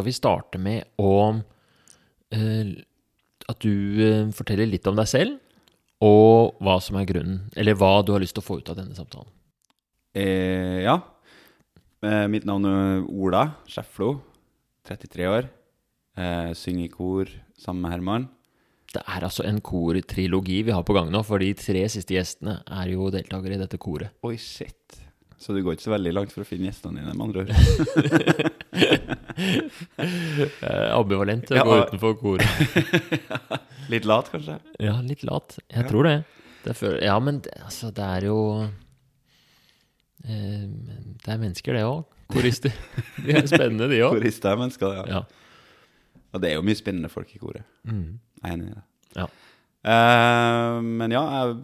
skal vi starte med å eh, At du eh, forteller litt om deg selv, og hva som er grunnen Eller hva du har lyst til å få ut av denne samtalen. Eh, ja. Eh, mitt navn er Ola Skjeflo. 33 år. Eh, synger i kor sammen med Herman. Det er altså en kortrilogi vi har på gang nå, for de tre siste gjestene er jo deltakere i dette koret. Oi, shit. Så du går ikke så veldig langt for å finne gjestene dine, med andre ord. Eh, ambivalent å Ja, gå utenfor koret. Litt lat, kanskje? Ja, litt lat. Jeg Ja. tror det. det føl ja, men det, altså, det er jo eh, Det er mennesker, det òg. Korister. De er spennende, de òg. Korister er mennesker, ja. Ja. Og det er jo mye spennende folk i koret. Mm. Jeg er enig i det. Ja. Eh, men ja, jeg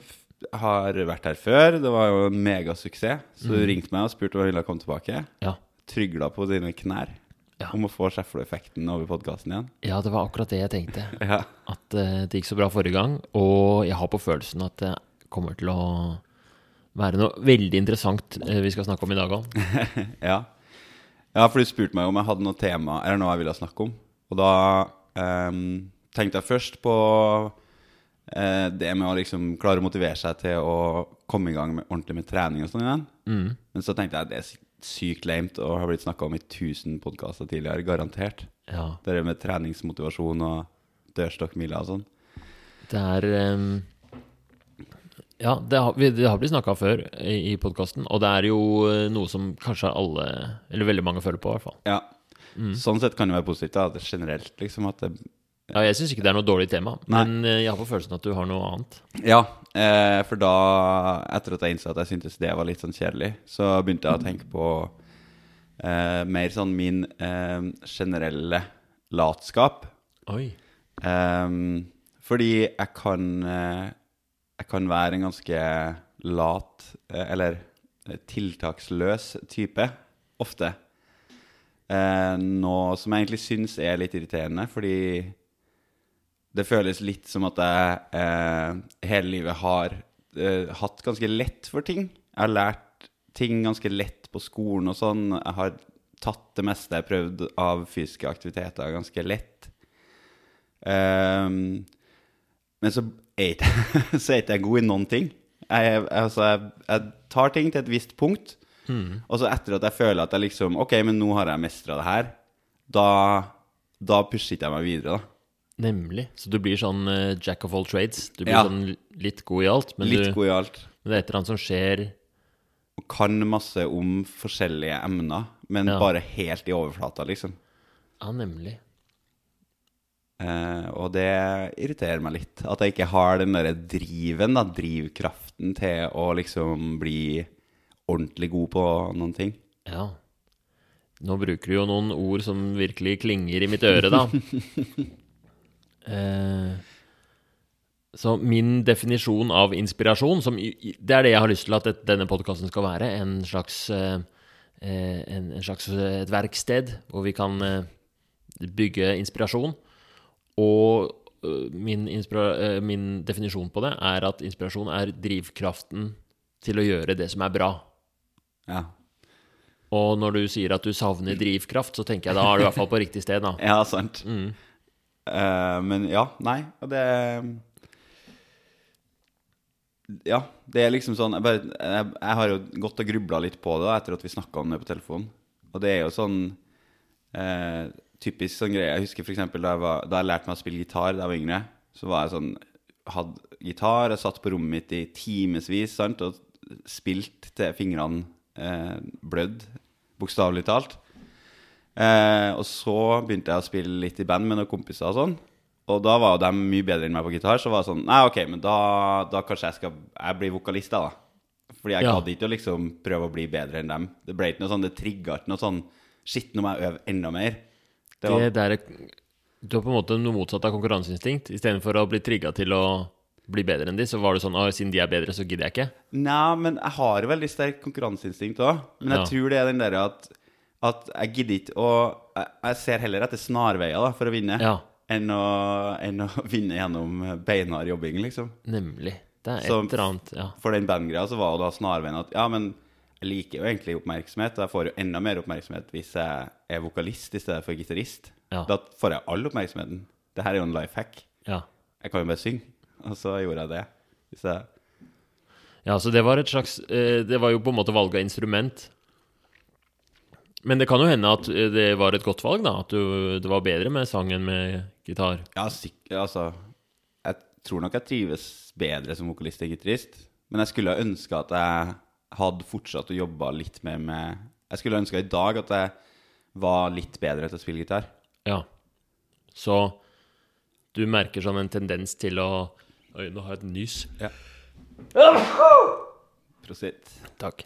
har vært her før. Det var jo en megasuksess. Så du Mm. ringte meg og spurte om jeg ville komme tilbake. Ja. Trygla på dine knær Ja. om å få Skjeflo-effekten over podkasten igjen. ja, det var akkurat det jeg tenkte. Ja. At uh, det gikk så bra forrige gang, og jeg har på følelsen at det kommer til å være noe veldig interessant uh, vi skal snakke om i dag òg. ja. ja, for du spurte meg om jeg hadde noe tema eller noe jeg ville snakke om. Og da um, tenkte jeg først på eh, det med å liksom klare å motivere seg til å komme i gang med, ordentlig med trening og sånn igjen. Mm. Men så tenkte jeg at det er sykt lame og har blitt snakka om i 1000 podkaster tidligere, garantert. Ja. Det med treningsmotivasjon og dørstokkmila og sånn. Det er um Ja, det har, vi- det har blitt snakka før i, i podkasten, og det er jo eh, noe som kanskje alle, eller veldig mange, føler på, i hvert fall. Ja. Sånn sett kan det være positivt. da, at det generelt liksom at det Ja, jeg syns ikke det er noe dårlig tema, Nei. men eh, jeg har på følelsen at du har noe annet. Ja, eh, for da, etter at jeg innså at jeg syntes det var litt sånn kjedelig, så begynte jeg å tenke på eh, mer sånn min eh, generelle latskap. Oi. Ehm, fordi jeg kan eh, Jeg kan være en ganske lat, eh, eller eh, tiltaksløs type, ofte. Eh, noe som jeg egentlig syns er litt irriterende, fordi det føles litt som at jeg eh, hele livet har eh, hatt ganske lett for ting. Jeg har lært ting ganske lett på skolen og sånn. Jeg har tatt det meste jeg har prøvd av fysiske aktiviteter ganske lett. Um, men så er ikke er ikke god i noen ting. Jeg, altså, jeg, jeg tar ting til et visst punkt, og så etter at jeg føler at jeg liksom Ok, men nå har jeg mestra det her, da, da pusher ikke jeg meg videre, da. Nemlig. Så du blir sånn eh, jack of all trades. Du blir Ja. sånn litt god i alt, men, Litt du, god i alt. men det er et eller annet som skjer Og kan masse om forskjellige emner, men Ja. bare helt i overflata, liksom. Ja, nemlig. Eh, og det irriterer meg litt. At jeg ikke har den derre driven, da, drivkraften til å liksom bli ordentlig god på noen ting. Ja. Nå bruker du jo noen ord som virkelig klinger i mitt øre, da. eh, så min definisjon av inspirasjon, som, det er det jeg har lyst til at denne podkasten skal være, en slags, eh, eh, en, en slags et verksted hvor vi kan bygge inspirasjon. Og min, inspira min definisjon på det er at inspirasjon er drivkraften til å gjøre det som er bra. Ja, Og når du sier at du savner drivkraft, så tenker jeg da er du i hvert fall på riktig sted, da. ja sant. Mm. Eh, men ja, nei, og det Ja, det er liksom sånn Jeg, bare, jeg, jeg har jo gått og grubla litt på det da, etter at vi snakka om det på telefonen. Og det er jo sånn eh, typisk sånn greie. Jeg husker f.eks. Da, da jeg lærte meg å spille gitar da jeg var yngre. Så var jeg sånn Hadde gitar, jeg satt på rommet mitt i timevis og spilt til fingrene eh, blødd, bokstavelig talt. Eh, og så begynte jeg å spille litt i band med noen kompiser og sånn. Og da var jo de mye bedre enn meg på gitar, så var det sånn Nei, OK, men da, da kanskje jeg skal Jeg blir vokalist, da. da. Fordi jeg Ja. gadd ikke å liksom prøve å bli bedre enn dem. Det ble ikke noe sånn, det trigga ikke noe sånn Shit, nå må jeg øve enda mer. Det var, Det der, du har på en måte noe motsatt av konkurranseinstinkt. Istedenfor å bli trigga til å bli bedre enn de, så var det sånn siden de er bedre, så gidder jeg ikke. Nei, men jeg har jo veldig sterk konkurranseinstinkt òg. Men jeg Ja. tror det er den derre at, at jeg gidder ikke å jeg, ser heller etter snarveier da, for å vinne, Ja, enn, å, enn å vinne gjennom beinhard jobbing, liksom. nemlig. Det er et Så- eller annet Ja. For den bandgreia så var jo da snarveien at ja, men jeg liker jo egentlig oppmerksomhet. og Jeg får jo enda mer oppmerksomhet hvis jeg er vokalist i stedet for gitarist. Ja. Da får jeg all oppmerksomheten. Det her er jo en life hack. Ja. Jeg kan jo bare synge, og så gjorde jeg det. Hvis jeg Ja, så det var et slags eh, Det var jo på en måte valg av instrument. Men det kan jo hende at eh, det var et godt valg, da. At du, det var bedre med sang enn med gitar. Ja, sikkert, altså Jeg tror nok jeg trives bedre som vokalist enn gitarist. Men jeg skulle ønske at jeg hadde fortsatt å jobbe litt mer med Jeg skulle ønske i dag at jeg var litt bedre til å spille gitar. Ja. Så du merker sånn en tendens til å Oi, nå har jeg et nys. Ja. Prosit. Takk.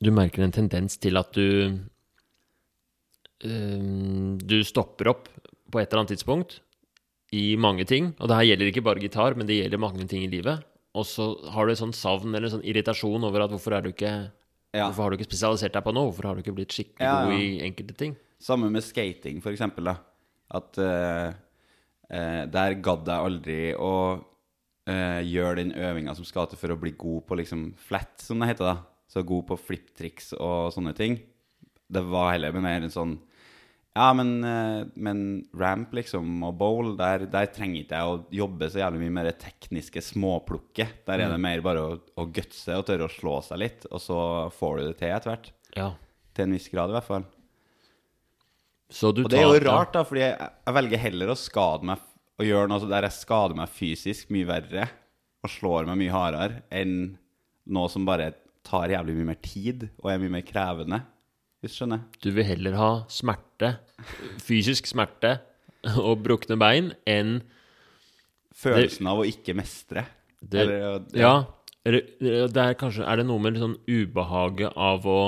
Du merker en tendens til at du ehm, Du stopper opp på et eller annet tidspunkt i mange ting. Og det her gjelder ikke bare gitar, men det gjelder mange ting i livet. Og så har du et sånn savn eller en sånn irritasjon over at hvorfor er du ikke Ja. Hvorfor har du ikke spesialisert deg på noe? Hvorfor har du ikke blitt skikkelig Ja, ja. god i enkelte ting? Samme med skating, for eksempel. Da. At uh, uh, der gadd jeg aldri å uh, gjøre den øvinga som skal til for å bli god på liksom flat, som det heter. da Så god på flipptriks og sånne ting. Det var heller mer en sånn Ja, men, eh, men ramp, liksom, og bowl, der, der trenger ikke jeg å jobbe så jævlig mye med det tekniske småplukket. Der er det mer bare å, å gutse og tørre å slå seg litt, og så får du det til etter hvert. Ja. Til en viss grad, i hvert fall. Så du Og det er jo rart, da, fordi jeg, jeg velger heller å skade meg og gjøre noe der jeg skader meg fysisk mye verre og slår meg mye hardere, enn noe som bare tar jævlig mye mer tid og er mye mer krevende. Hvis du skjønner? Du vil heller ha smerte, fysisk smerte og brukne bein, enn Følelsen av å ikke mestre. det, Eller, ja. Ja. eh, det er kanskje Er det noe med sånn ubehaget av å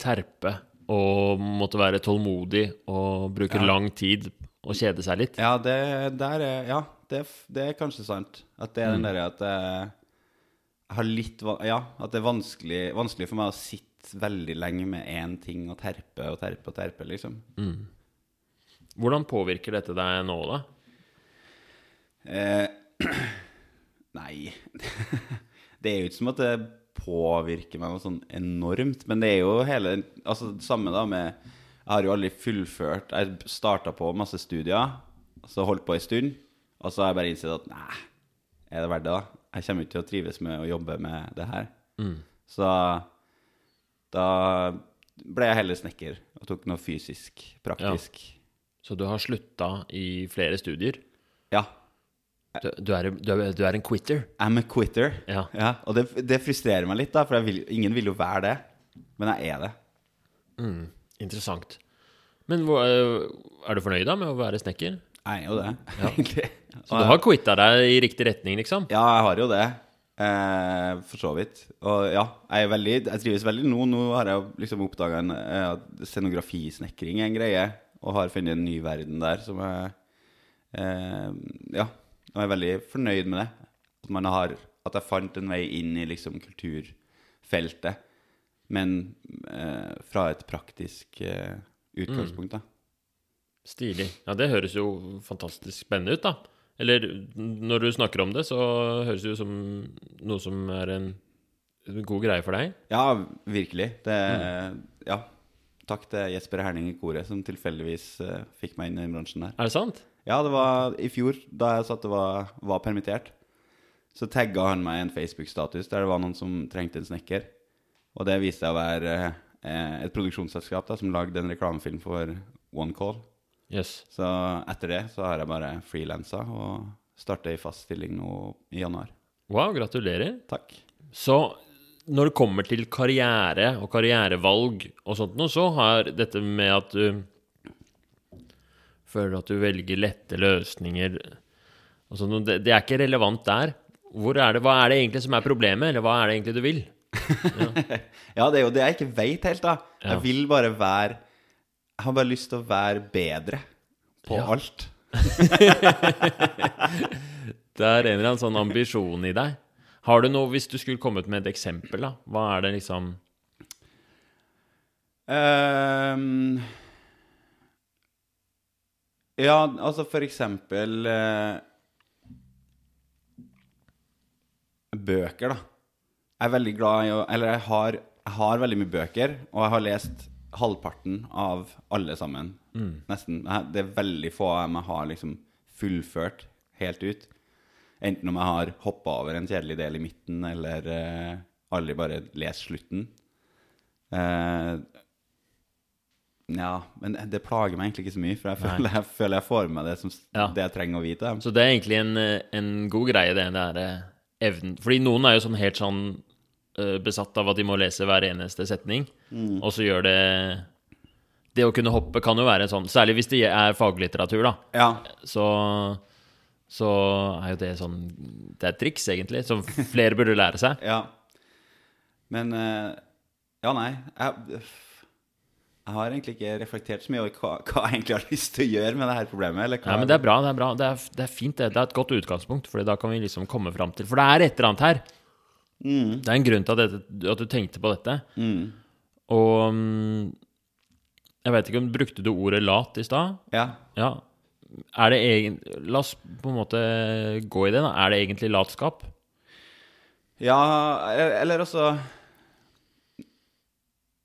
terpe og måtte være tålmodig og bruke Ja. lang tid og kjede seg litt? Ja, det, der er, ja det, det er kanskje sant. At det er den derre at det jeg har litt Ja, at det er vanskelig, vanskelig for meg å sitte veldig lenge med én ting og terpe og terpe og terpe, liksom. Hvordan påvirker dette deg nå, da? Eh, nei Det er jo ikke som at det påvirker meg noe sånn enormt, men det er jo hele Altså det samme da med Jeg har jo aldri fullført Jeg starta på masse studier, så holdt på en stund, og så har jeg bare innsett at nei, er det verdt det, da? Jeg kommer ikke til å trives med å jobbe med det her. Så da ble jeg heller snekker og tok noe fysisk, praktisk. Så du har slutta i flere studier? Ja. Du, du, er, du, er, du er en quitter? I'm a quitter. Ja. og det, det frustrerer meg litt, da, for vil, ingen vil jo være det. Men jeg er det. Interessant. Men hvor, eh, er du fornøyd da med å være snekker? Jeg er jo det, egentlig. Så du har quitta deg i riktig retning, liksom? Ja, jeg har jo det. Eh, for så vidt. Og ja, jeg, er veldig, jeg trives veldig nå. Nå har jeg liksom oppdaga eh, at scenografisnekring er en greie, og har funnet en ny verden der som jeg eh, Ja, og jeg er veldig fornøyd med det. At, man har, at jeg fant en vei inn i liksom kulturfeltet, men eh, fra et praktisk eh, utgangspunkt, da. Stilig. Ja, det høres jo fantastisk spennende ut, da. Eller når du snakker om det, så høres det jo som noe som er en god greie for deg. Ja, virkelig. Det, ja. Takk til Jesper Herning i koret, som tilfeldigvis uh, fikk meg inn i bransjen der. Er det sant? Ja, det var i fjor, da jeg satt og var, var permittert. Så tagga han meg en Facebook-status der det var noen som trengte en snekker. Og det viste seg å være eh, et produksjonsselskap da, som lagde en reklamefilm for OneCall. Jøss. Så etter det så har jeg bare frilansa og starta i fast stilling nå i januar. Wow, gratulerer. Takk. Så når det kommer til karriere og karrierevalg og sånt noe, så har dette med at du føler at du velger lette løsninger og sånt, noe, det, er ikke relevant der. Hvor er det, hva er det egentlig som er problemet, eller hva er det egentlig du vil? Ja, det er jo det jeg ikke veit helt, da. Ja. Jeg vil bare være Jeg har bare lyst til å være bedre på Ja. alt. Det er en eller annen sånn ambisjon i deg. Har du noe, hvis du skulle kommet med et eksempel, da? Hva er det liksom um, ja, altså for eksempel uh, Bøker, da. jeg er veldig glad i å Eller jeg har, jeg har veldig mye bøker, og jeg har lest halvparten av alle sammen. Nesten. Det er veldig få av dem jeg har liksom fullført helt ut. Enten om jeg har hoppa over en kjedelig del i midten, eller uh, aldri bare lest slutten. Uh, ja, men det plager meg egentlig ikke så mye, for jeg føler jeg, føler jeg får med meg det, som, Ja. det jeg trenger å vite. Så det er egentlig en, eh, en god greie, det der evnen Fordi noen er jo sånn helt sånn besatt av at de må lese hver eneste setning, og så gjør det Det å kunne hoppe kan jo være sånn Særlig hvis det er faglitteratur, da. Ja, Så, så er jo det sånn Det er et triks, egentlig, som flere burde lære seg. Ja. Men eh, Ja, nei. Jeg, jeg har egentlig ikke reflektert så mye over hva, hva jeg egentlig har lyst til å gjøre med det her problemet. Eller hva Ja, men det er bra. Det er, bra. Det er, det er fint, det. Det er et godt utgangspunkt, for da kan vi liksom komme fram til For det er et eller annet her. Det er en grunn til at, dette, at du tenkte på dette. Mm. Og mm, jeg vet ikke om Brukte du ordet lat i stad? Ja. Ja. Er det egen... La oss på en måte gå i det. da. Er det egentlig latskap? ja, eller også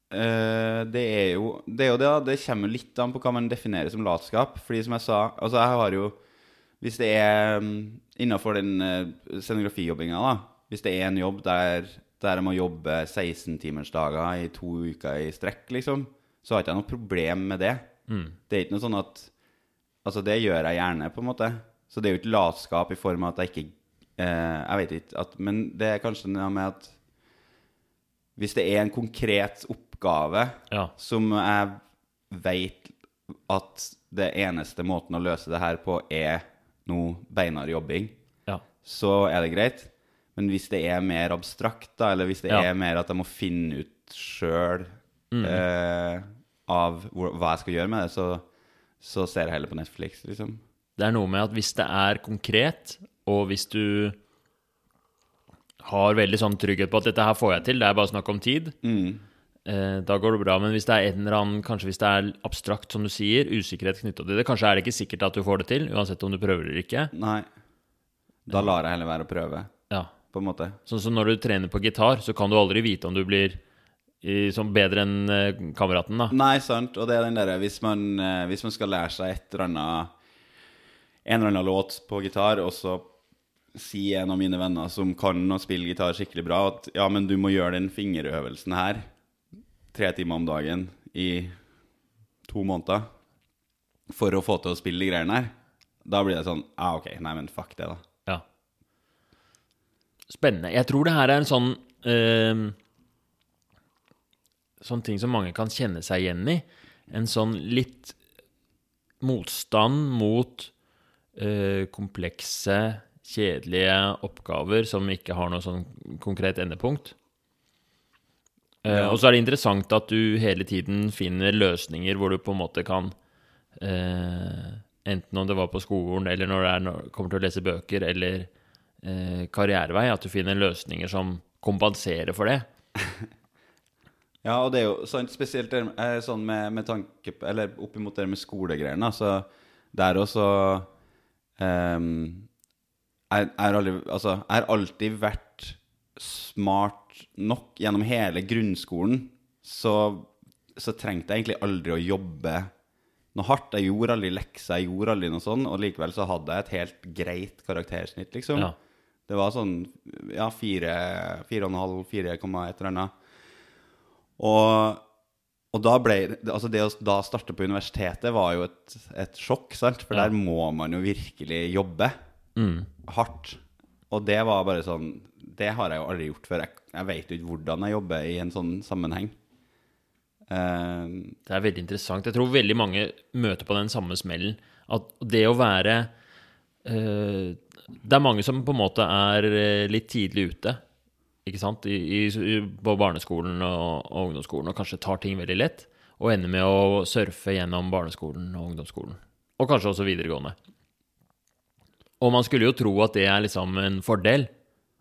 eh, Det er jo det, er jo det, da. det kommer litt an på hva man definerer som latskap. Fordi som jeg sa, altså jeg har jo Hvis det er mm, innafor den uh, scenografijobbinga, da Hvis det er en jobb der, der jeg må jobbe 16-timersdager i to uker i strekk, liksom, så har ikke jeg noe problem med det. Det er ikke noe sånn at Altså, det gjør jeg gjerne, på en måte. Så det er jo ikke latskap i form av at jeg ikke eh, Jeg vet ikke at Men det er kanskje noe med at hvis det er en konkret oppgave Ja. som jeg vet at det eneste måten å løse det her på er noe beinhard jobbing, Ja. så er det greit. Men hvis det er mer abstrakt, da, eller hvis det Ja. er mer at jeg må finne ut sjøl eh, av hvor, hva jeg skal gjøre med det, så, så ser jeg heller på Netflix, liksom. Det er noe med at hvis det er konkret, og hvis du har veldig sånn trygghet på at dette her får jeg til, det er bare snakk om tid, eh, da går det bra. Men hvis det er en eller annen, kanskje hvis det er abstrakt, som du sier, usikkerhet knytta til det, kanskje er det ikke sikkert at du får det til, uansett om du prøver eller ikke. Nei. Da lar jeg heller være å prøve, Ja. På en måte. Sånn som når du trener på gitar, så kan du aldri vite om du blir i, som bedre enn eh, kameraten, da. Nei, sant. Og det er den derre hvis, man, eh, hvis man skal lære seg et eller annet En eller annen låt på gitar, og så sier en av mine venner som kan å spille gitar skikkelig bra, at ja, men du må gjøre den fingerøvelsen her tre timer om dagen i to måneder for å få til å spille de greiene her. Da blir det sånn Ja, ok, nei, men fuck det, da. Spennende. Jeg tror det her er en sånn eh, Sånn ting som mange kan kjenne seg igjen i. En sånn litt motstand mot eh, komplekse, kjedelige oppgaver som ikke har noe sånn konkret endepunkt. Eh. Og så er det interessant at du hele tiden finner løsninger hvor du på en måte kan eh, Enten om det var på skolen, eller når det er når du kommer til å lese bøker, eller eh, karrierevei, at du finner løsninger som kompenserer for det. Ja, og det er jo sant, spesielt der, eh, sånn med, med tanke Eller oppimot det med skolegreiene. Altså, der også ehm, jeg, jeg aldri, altså, jeg har alltid vært smart nok gjennom hele grunnskolen. Så, så trengte jeg egentlig aldri å jobbe noe hardt. Jeg gjorde aldri lekser, jeg gjorde aldri noe sånn, og likevel så hadde jeg et helt greit karaktersnitt, liksom. Ja. Det var sånn ja, fire, fire og en halv, fire komma et eller annet. Og, og da ble Altså, det å da starte på universitetet var jo et, et sjokk, sant? For Ja. der må man jo virkelig jobbe Mm. hardt. Og det var bare sånn Det har jeg jo aldri gjort før. Jeg, jeg vet jo ikke hvordan jeg jobber i en sånn sammenheng. Uh, Det er veldig interessant. Jeg tror veldig mange møter på den samme smellen. At det å være Det er mange som på en måte er eh, litt tidlig ute. Ikke sant? I, i, på barneskolen og, og ungdomsskolen, og kanskje tar ting veldig lett. Og ender med å surfe gjennom barneskolen og ungdomsskolen. Og kanskje også videregående. Og man skulle jo tro at det er liksom en fordel.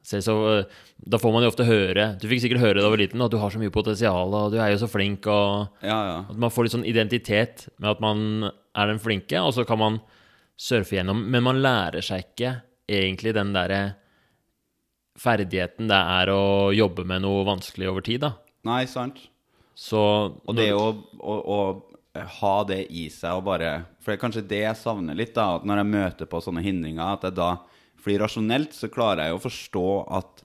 Se så, eh, da får man jo ofte høre Du fikk sikkert høre da du var liten at du har så mye potensial, og du er jo så flink, og ja, ja. at man får litt sånn identitet med at man er den flinke, og så kan man surfe gjennom. Men man lærer seg ikke egentlig den derre ferdigheten det er å jobbe med noe vanskelig over tid, da. Nei, sant. Så Og det å, å, å ha det i seg og bare For det er kanskje det jeg savner litt, da. At når jeg møter på sånne hindringer, at jeg da Fordi rasjonelt så klarer jeg jo å forstå at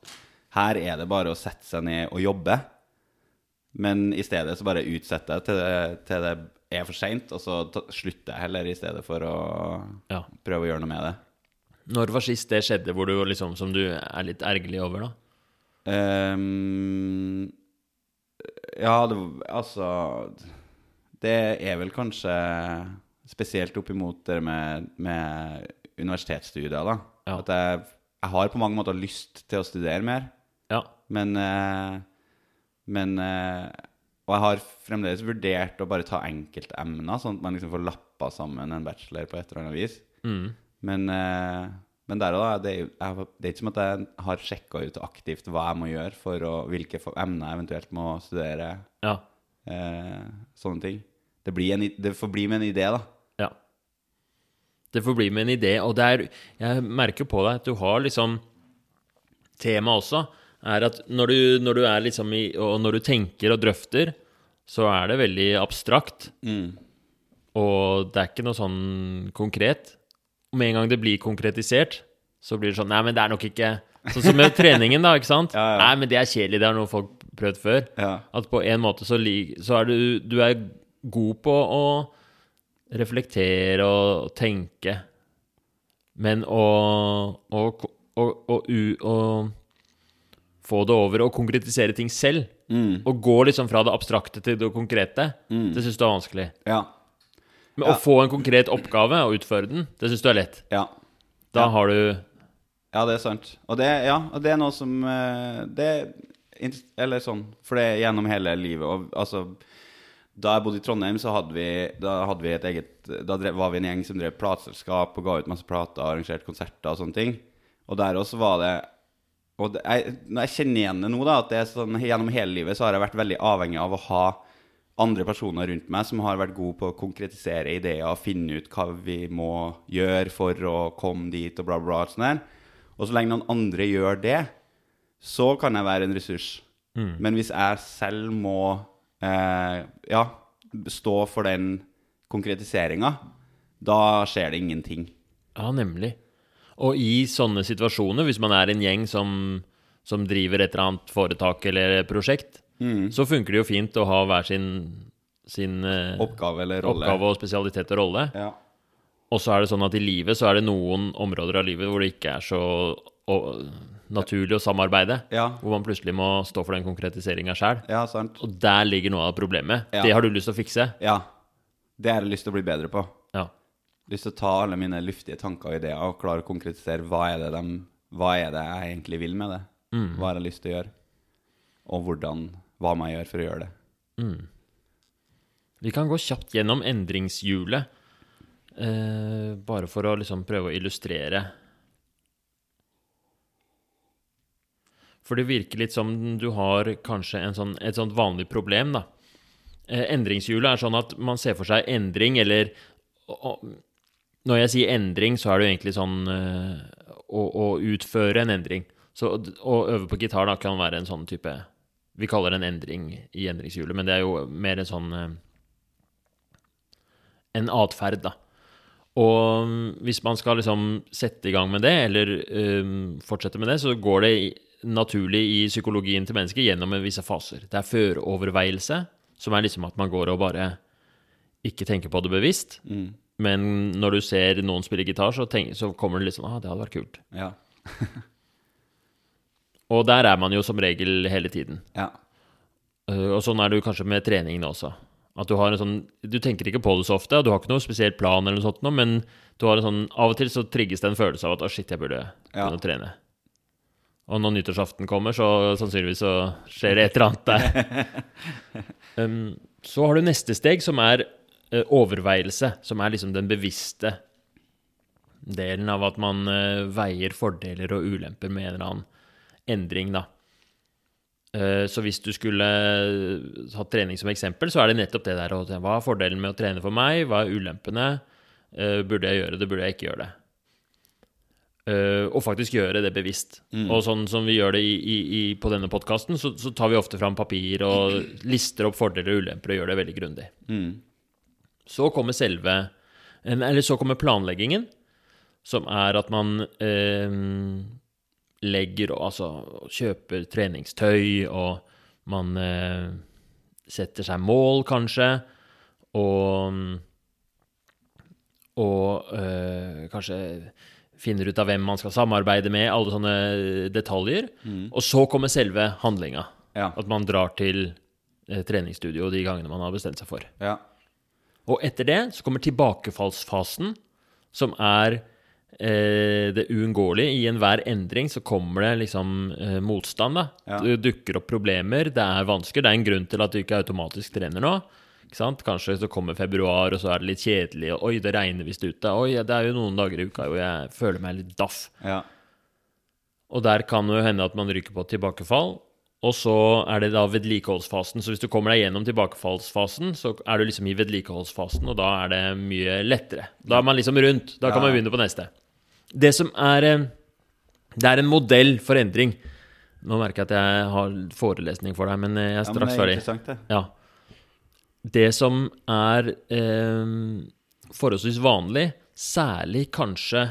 her er det bare å sette seg ned og jobbe. Men i stedet så bare utsetter jeg til det, til det er for seint, og så slutter jeg heller i stedet for å Ja. prøve å gjøre noe med det. Når var sist det skjedde hvor du liksom, som du er litt ergerlig over, da? Um, ja, det, altså Det er vel kanskje spesielt opp imot det med, med universitetsstudier, da. Ja. At jeg, jeg har på mange måter lyst til å studere mer, Ja. men eh, Men eh, Og jeg har fremdeles vurdert å bare ta enkeltemner, sånn at man liksom får lappa sammen en bachelor på et eller annet vis. Mm. Men, eh, men der og da, det er, jo- det er ikke som at jeg har sjekka ut aktivt hva jeg må gjøre for å, hvilke emner jeg eventuelt må studere. Ja. Eh, sånne ting. Det, blir en, det får bli med en idé, da. Ja. Det får bli med en idé, og det er Jeg merker på deg at du har liksom Temaet også er at når du, når du er liksom i Og når du tenker og drøfter, så er det veldig abstrakt. Og det er ikke noe sånn konkret. Med en gang det blir konkretisert, så blir det sånn Nei, men det er nok ikke Sånn som med treningen, da, ikke sant? Ja, ja. Nei, men det er kjedelig, det har noen folk prøvd før. Ja. At på en måte så, så er du, du er god på å reflektere og tenke, men å, å, å, å få det over og konkretisere ting selv, og gå liksom fra det abstrakte til det konkrete, det syns du er vanskelig. Ja. Men å få en konkret oppgave og utføre den, det syns du er lett. Ja. Da har du Ja, det er sant. Og det, ja, og det er noe som eh, Det er Eller sånn, for det er gjennom hele livet. Og altså Da jeg bodde i Trondheim, så hadde vi, da hadde vi et eget Da drev, var vi en gjeng som drev plateselskap og ga ut masse plater, arrangerte konserter og sånne ting. Og der også var det Og jeg, når jeg kjenner igjen det nå, da, at sånn gjennom hele livet så har jeg vært veldig avhengig av å ha andre personer rundt meg som har vært gode på å konkretisere ideer og finne ut hva vi må gjøre for å komme dit, og bla, bla, og Sånn der. Og så lenge noen andre gjør det, så kan jeg være en ressurs. Men hvis jeg selv må eh, ja, stå for den konkretiseringa, da skjer det ingenting. Ja, nemlig. Og i sånne situasjoner, hvis man er en gjeng som, som driver et eller annet foretak eller prosjekt, så funker det jo fint å ha hver sin, sin eh, Oppgave eller rolle. oppgave og spesialitet og rolle. Ja. Og så er det sånn at i livet så er det noen områder av livet hvor det ikke er så og, naturlig å samarbeide. Ja. Hvor man plutselig må stå for den konkretiseringa sjøl. ja. Og der ligger noe av problemet. Ja. Det har du lyst til å fikse. Ja. Det har jeg lyst til å bli bedre på. Lyst til å ta alle mine luftige tanker og ideer og klare å konkretisere hva er det, de, hva er det jeg egentlig vil med det. Hva har jeg lyst til å gjøre, og hvordan, hva må jeg gjøre for å gjøre det. Vi kan gå kjapt gjennom endringshjulet, eh, bare for å liksom prøve å illustrere. For det virker litt som du har kanskje en sånn, et sånt vanlig problem, da. Eh, endringshjulet er sånn at man ser for seg endring, eller å, og, Når jeg sier endring, så er det jo egentlig sånn eh, å, å utføre en endring. Så å- øve på gitar da kan være en sånn type Vi kaller det en endring i endringshjulet, men det er jo mer en sånn eh, En atferd, da. Og mm, hvis man skal liksom sette i gang med det, eller øhm, fortsette med det, så går det naturlig i psykologien til mennesker gjennom en visse faser. Det er føroverveielse, som er liksom at man går og bare ikke tenker på det bevisst. Men når du ser noen spille gitar, så, tenk, så kommer det litt sånn Ah, det hadde vært kult. Ja. Og der er man jo som regel hele tiden. Ja. Uh, og sånn er det jo kanskje med treningene også. At du har en sånn Du tenker ikke på det så ofte, og du har ikke noe spesiell plan, eller noe sånt, nå, men du har en sånn Av og til så trigges det en følelse av at å, shit, jeg burde Ja. å trene. Og når nyttårsaften kommer, så sannsynligvis så skjer det et eller annet der. um, så har du neste steg, som er overveielse, som er liksom den bevisste delen av at man eh, veier fordeler og ulemper med en eller annen endring, da. Eh, Så hvis du skulle hatt trening som eksempel, så er det nettopp det der å Hva er fordelen med å trene for meg? Hva er ulempene? Eh, Burde jeg gjøre det? Burde jeg ikke gjøre det? eh, og faktisk gjøre det bevisst. Og sånn som vi gjør det i, i, i, på denne podkasten, så, så tar vi ofte fram papir og lister opp fordeler og ulemper og gjør det veldig grundig. Mm. Så kommer selve Eller så kommer planleggingen, som er at man eh, legger Altså kjøper treningstøy, og man eh, setter seg mål, kanskje, og Og eh, kanskje finner ut av hvem man skal samarbeide med, alle sånne detaljer. Og så kommer selve handlinga. Ja. At man drar til eh, treningsstudio de gangene man har bestemt seg for. Ja. Og etter det så kommer tilbakefallsfasen, som er eh, det uunngåelige. I enhver endring så kommer det liksom eh, motstand. da. Ja. Det dukker opp problemer, det er vansker. Det er en grunn til at du ikke automatisk trener nå. Ikke sant? Kanskje så kommer februar, og så er det litt kjedelig. og Oi, det regner visst ute. Oi, det er jo noen dager i uka hvor jeg føler meg litt daff. Ja. Og der kan det jo hende at man ryker på tilbakefall. Og så er det da vedlikeholdsfasen. Så hvis du kommer deg gjennom tilbakefallsfasen, så er du liksom i vedlikeholdsfasen, og da er det mye lettere. Da er man liksom rundt. Da kan Ja. man begynne på neste. Det som er eh, Det er en modell for endring. Nå merker jeg at jeg har forelesning for deg, men eh, jeg er ja, men straks det er ferdig. interessant, det. Ja. Det som er eh, forholdsvis vanlig, særlig kanskje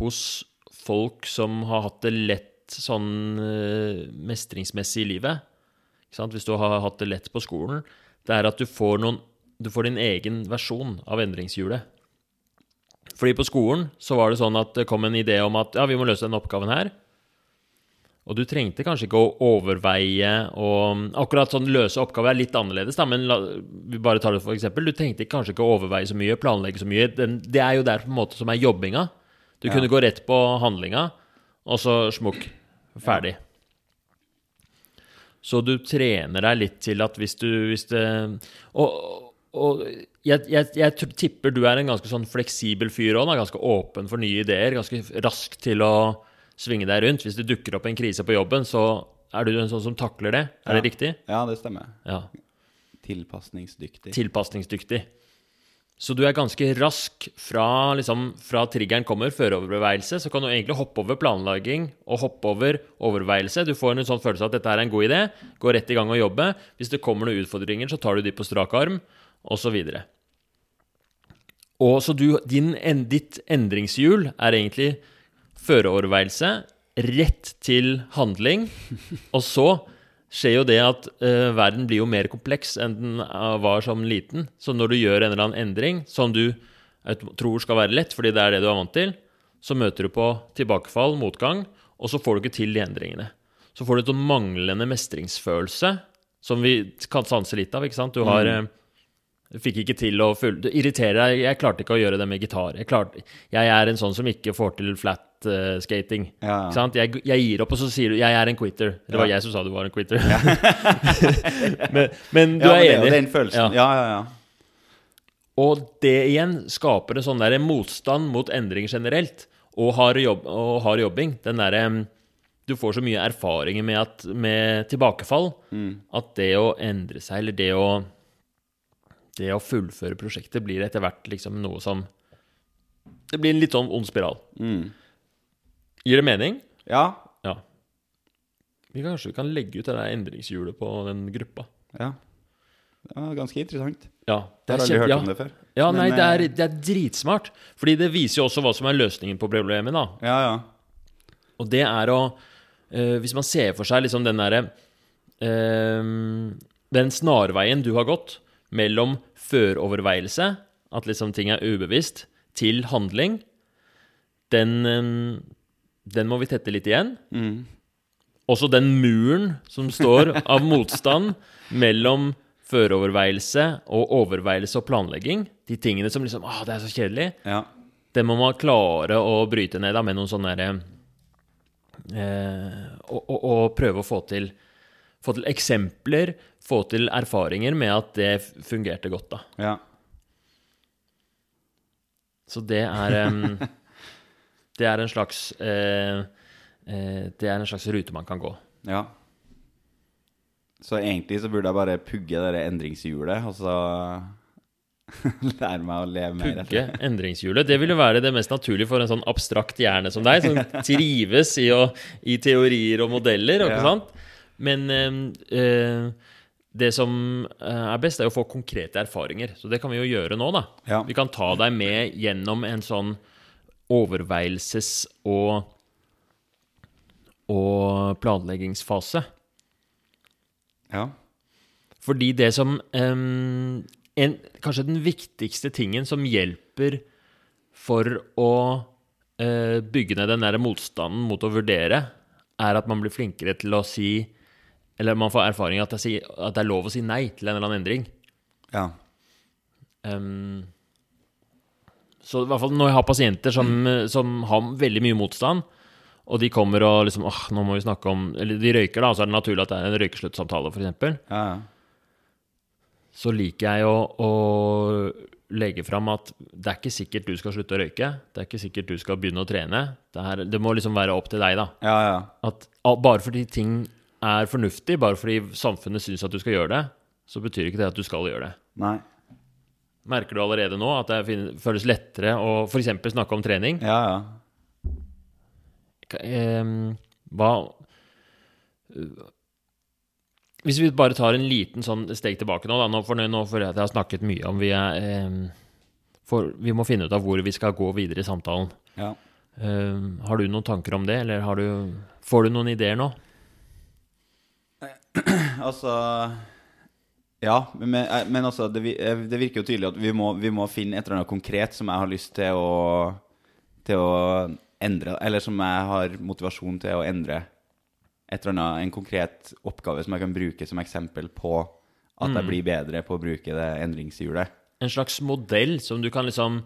hos folk som har hatt det lett sånn eh, mestringsmessig i livet, ikke sant? hvis du har hatt det lett på skolen, det er at du får, noen, du får din egen versjon av endringshjulet. Fordi på skolen så var det sånn at det kom en idé om at ja, vi må løse denne oppgaven her. Og du trengte kanskje ikke å overveie og Akkurat sånn løse oppgaver er litt annerledes, da, men la, vi bare tar det for eksempel. Du trengte kanskje ikke å overveie så mye, planlegge så mye. Det er jo der på en måte som er jobbinga. Du Ja. kunne gå rett på handlinga, og så smukk. Ferdig. Så du trener deg litt til at hvis du hvis det, Og, og jeg, jeg, jeg tipper du er en ganske sånn fleksibel fyr òg, ganske åpen for nye ideer. Ganske rask til å svinge deg rundt. Hvis det dukker opp en krise på jobben, så er du en sånn som takler det. Er det riktig? Ja, det stemmer. Ja. Tilpasningsdyktig. Tilpasningsdyktig. Så du er ganske rask fra, liksom, fra triggeren kommer, føreroverbevegelse, så kan du egentlig hoppe over planlegging og hoppe over overveielse. Du får en sånn følelse av at dette er en god idé, gå rett i gang og jobbe. Hvis det kommer noen utfordringer, så tar du de på strak arm, osv. Og så du, din, ditt endringshjul er egentlig føreoverveielse, rett til handling, og så skjer jo det at uh, verden blir jo mer kompleks enn den eh, var som liten. Så når du gjør en eller annen endring som du tror skal være lett, fordi det er det du er vant til, så møter du på tilbakefall, motgang, og så får du ikke til de endringene. Så får du en sånn manglende mestringsfølelse, som vi kan sanse litt av. ikke sant? Du har Mm. du fikk ikke til å full... Du irriterer deg. Jeg klarte ikke å gjøre det med gitar. Jeg, klarte... jeg er en sånn som ikke får til flat eh, skating. Ja, ja. Ikke sant? Jeg, jeg gir opp, og så sier du 'jeg er en quitter'. Det var Ja. jeg som sa du var en quitter. men, men du ja, men er det er enig. den følelsen. Ja, ja, ja. Og det igjen skaper en sånn der motstand mot endring generelt, og hard, jobb, og hard jobbing. Den derre Du får så mye erfaringer med, at, med tilbakefall at det å endre seg, eller det å Det å fullføre prosjektet blir etter hvert liksom noe som Det blir en litt sånn ond spiral. Mm. Gir det mening? Ja. Ja. Vi kanskje vi kan legge ut det der endringshjulet på den gruppa. ja. Det var ganske interessant. Ja, Jeg har aldri hørt ja. om det før. Ja, Men, nei, det er, eh, det er dritsmart. Fordi det viser jo også hva som er løsningen på problemet. da. Ja, ja. Og det er å eh, Hvis man ser for seg liksom den derre eh, Den snarveien du har gått mellom føroverveielse, at liksom ting er ubevisst, til handling, den, den må vi tette litt igjen. Mm. Også den muren som står av motstand mellom føreoverveielse og overveielse og planlegging, de tingene som liksom ah, det er så kjedelig, ja. det må man klare å bryte ned da, med noen sånne derre eh, og, og, og prøve å få til, få til eksempler, få til erfaringer med at det fungerte godt, da. ja. Så det er em, Det er en slags eh, eh, Det er en slags rute man kan gå. Ja. Så egentlig så burde jeg bare pugge det der endringshjulet, og så Lære meg å leve mer Pugge endringshjulet. Det ville være det mest naturlige for en sånn abstrakt hjerne som deg, som trives i, å, i teorier og modeller, ikke Ja. sant? Men eh, eh, det som eh, er best, er å få konkrete erfaringer. Så det kan vi jo gjøre nå, da. Ja. Vi kan ta deg med gjennom en sånn overveielses- og og planleggingsfase. Ja. Fordi det som um, en, Kanskje den viktigste tingen som hjelper for å uh, bygge ned den der motstanden mot å vurdere, er at man blir flinkere til å si Eller man får erfaring at det, er at det er lov å si nei til en eller annen endring. Ja. Em, så i hvert fall når jeg har pasienter som, som har veldig mye motstand, og de kommer og liksom åh, nå må vi snakke om Eller de røyker, da, så er det naturlig at det er en røykesluttsamtale, f.eks. Ja, ja. så liker jeg å, å legge fram at det er ikke sikkert du skal slutte å røyke. Det er ikke sikkert du skal begynne å trene. Det, her, det må liksom være opp til deg, da. ja, ja. At bare fordi ting er fornuftig, bare fordi samfunnet syns at du skal gjøre det, så betyr ikke det at du skal gjøre det. Nei. Merker du allerede nå at det føles lettere å f.eks. snakke om trening? Ja, ja. Ehm, hva Hvis vi bare tar en liten sånn steg tilbake nå, da, nå, føler jeg at jeg har snakket mye om vi er ehm, for Vi må finne ut av hvor vi skal gå videre i samtalen. ja. Ehm, har du noen tanker om det, eller har du, får du noen ideer nå? Altså Ja, men, men altså, det, eh, det virker jo tydelig at vi må, vi må finne et eller annet konkret som jeg har lyst til å Til å endre Eller som jeg har motivasjon til å endre. Et eller annet, En konkret oppgave som jeg kan bruke som eksempel på at jeg blir bedre på å bruke det endringshjulet. En slags modell som du kan liksom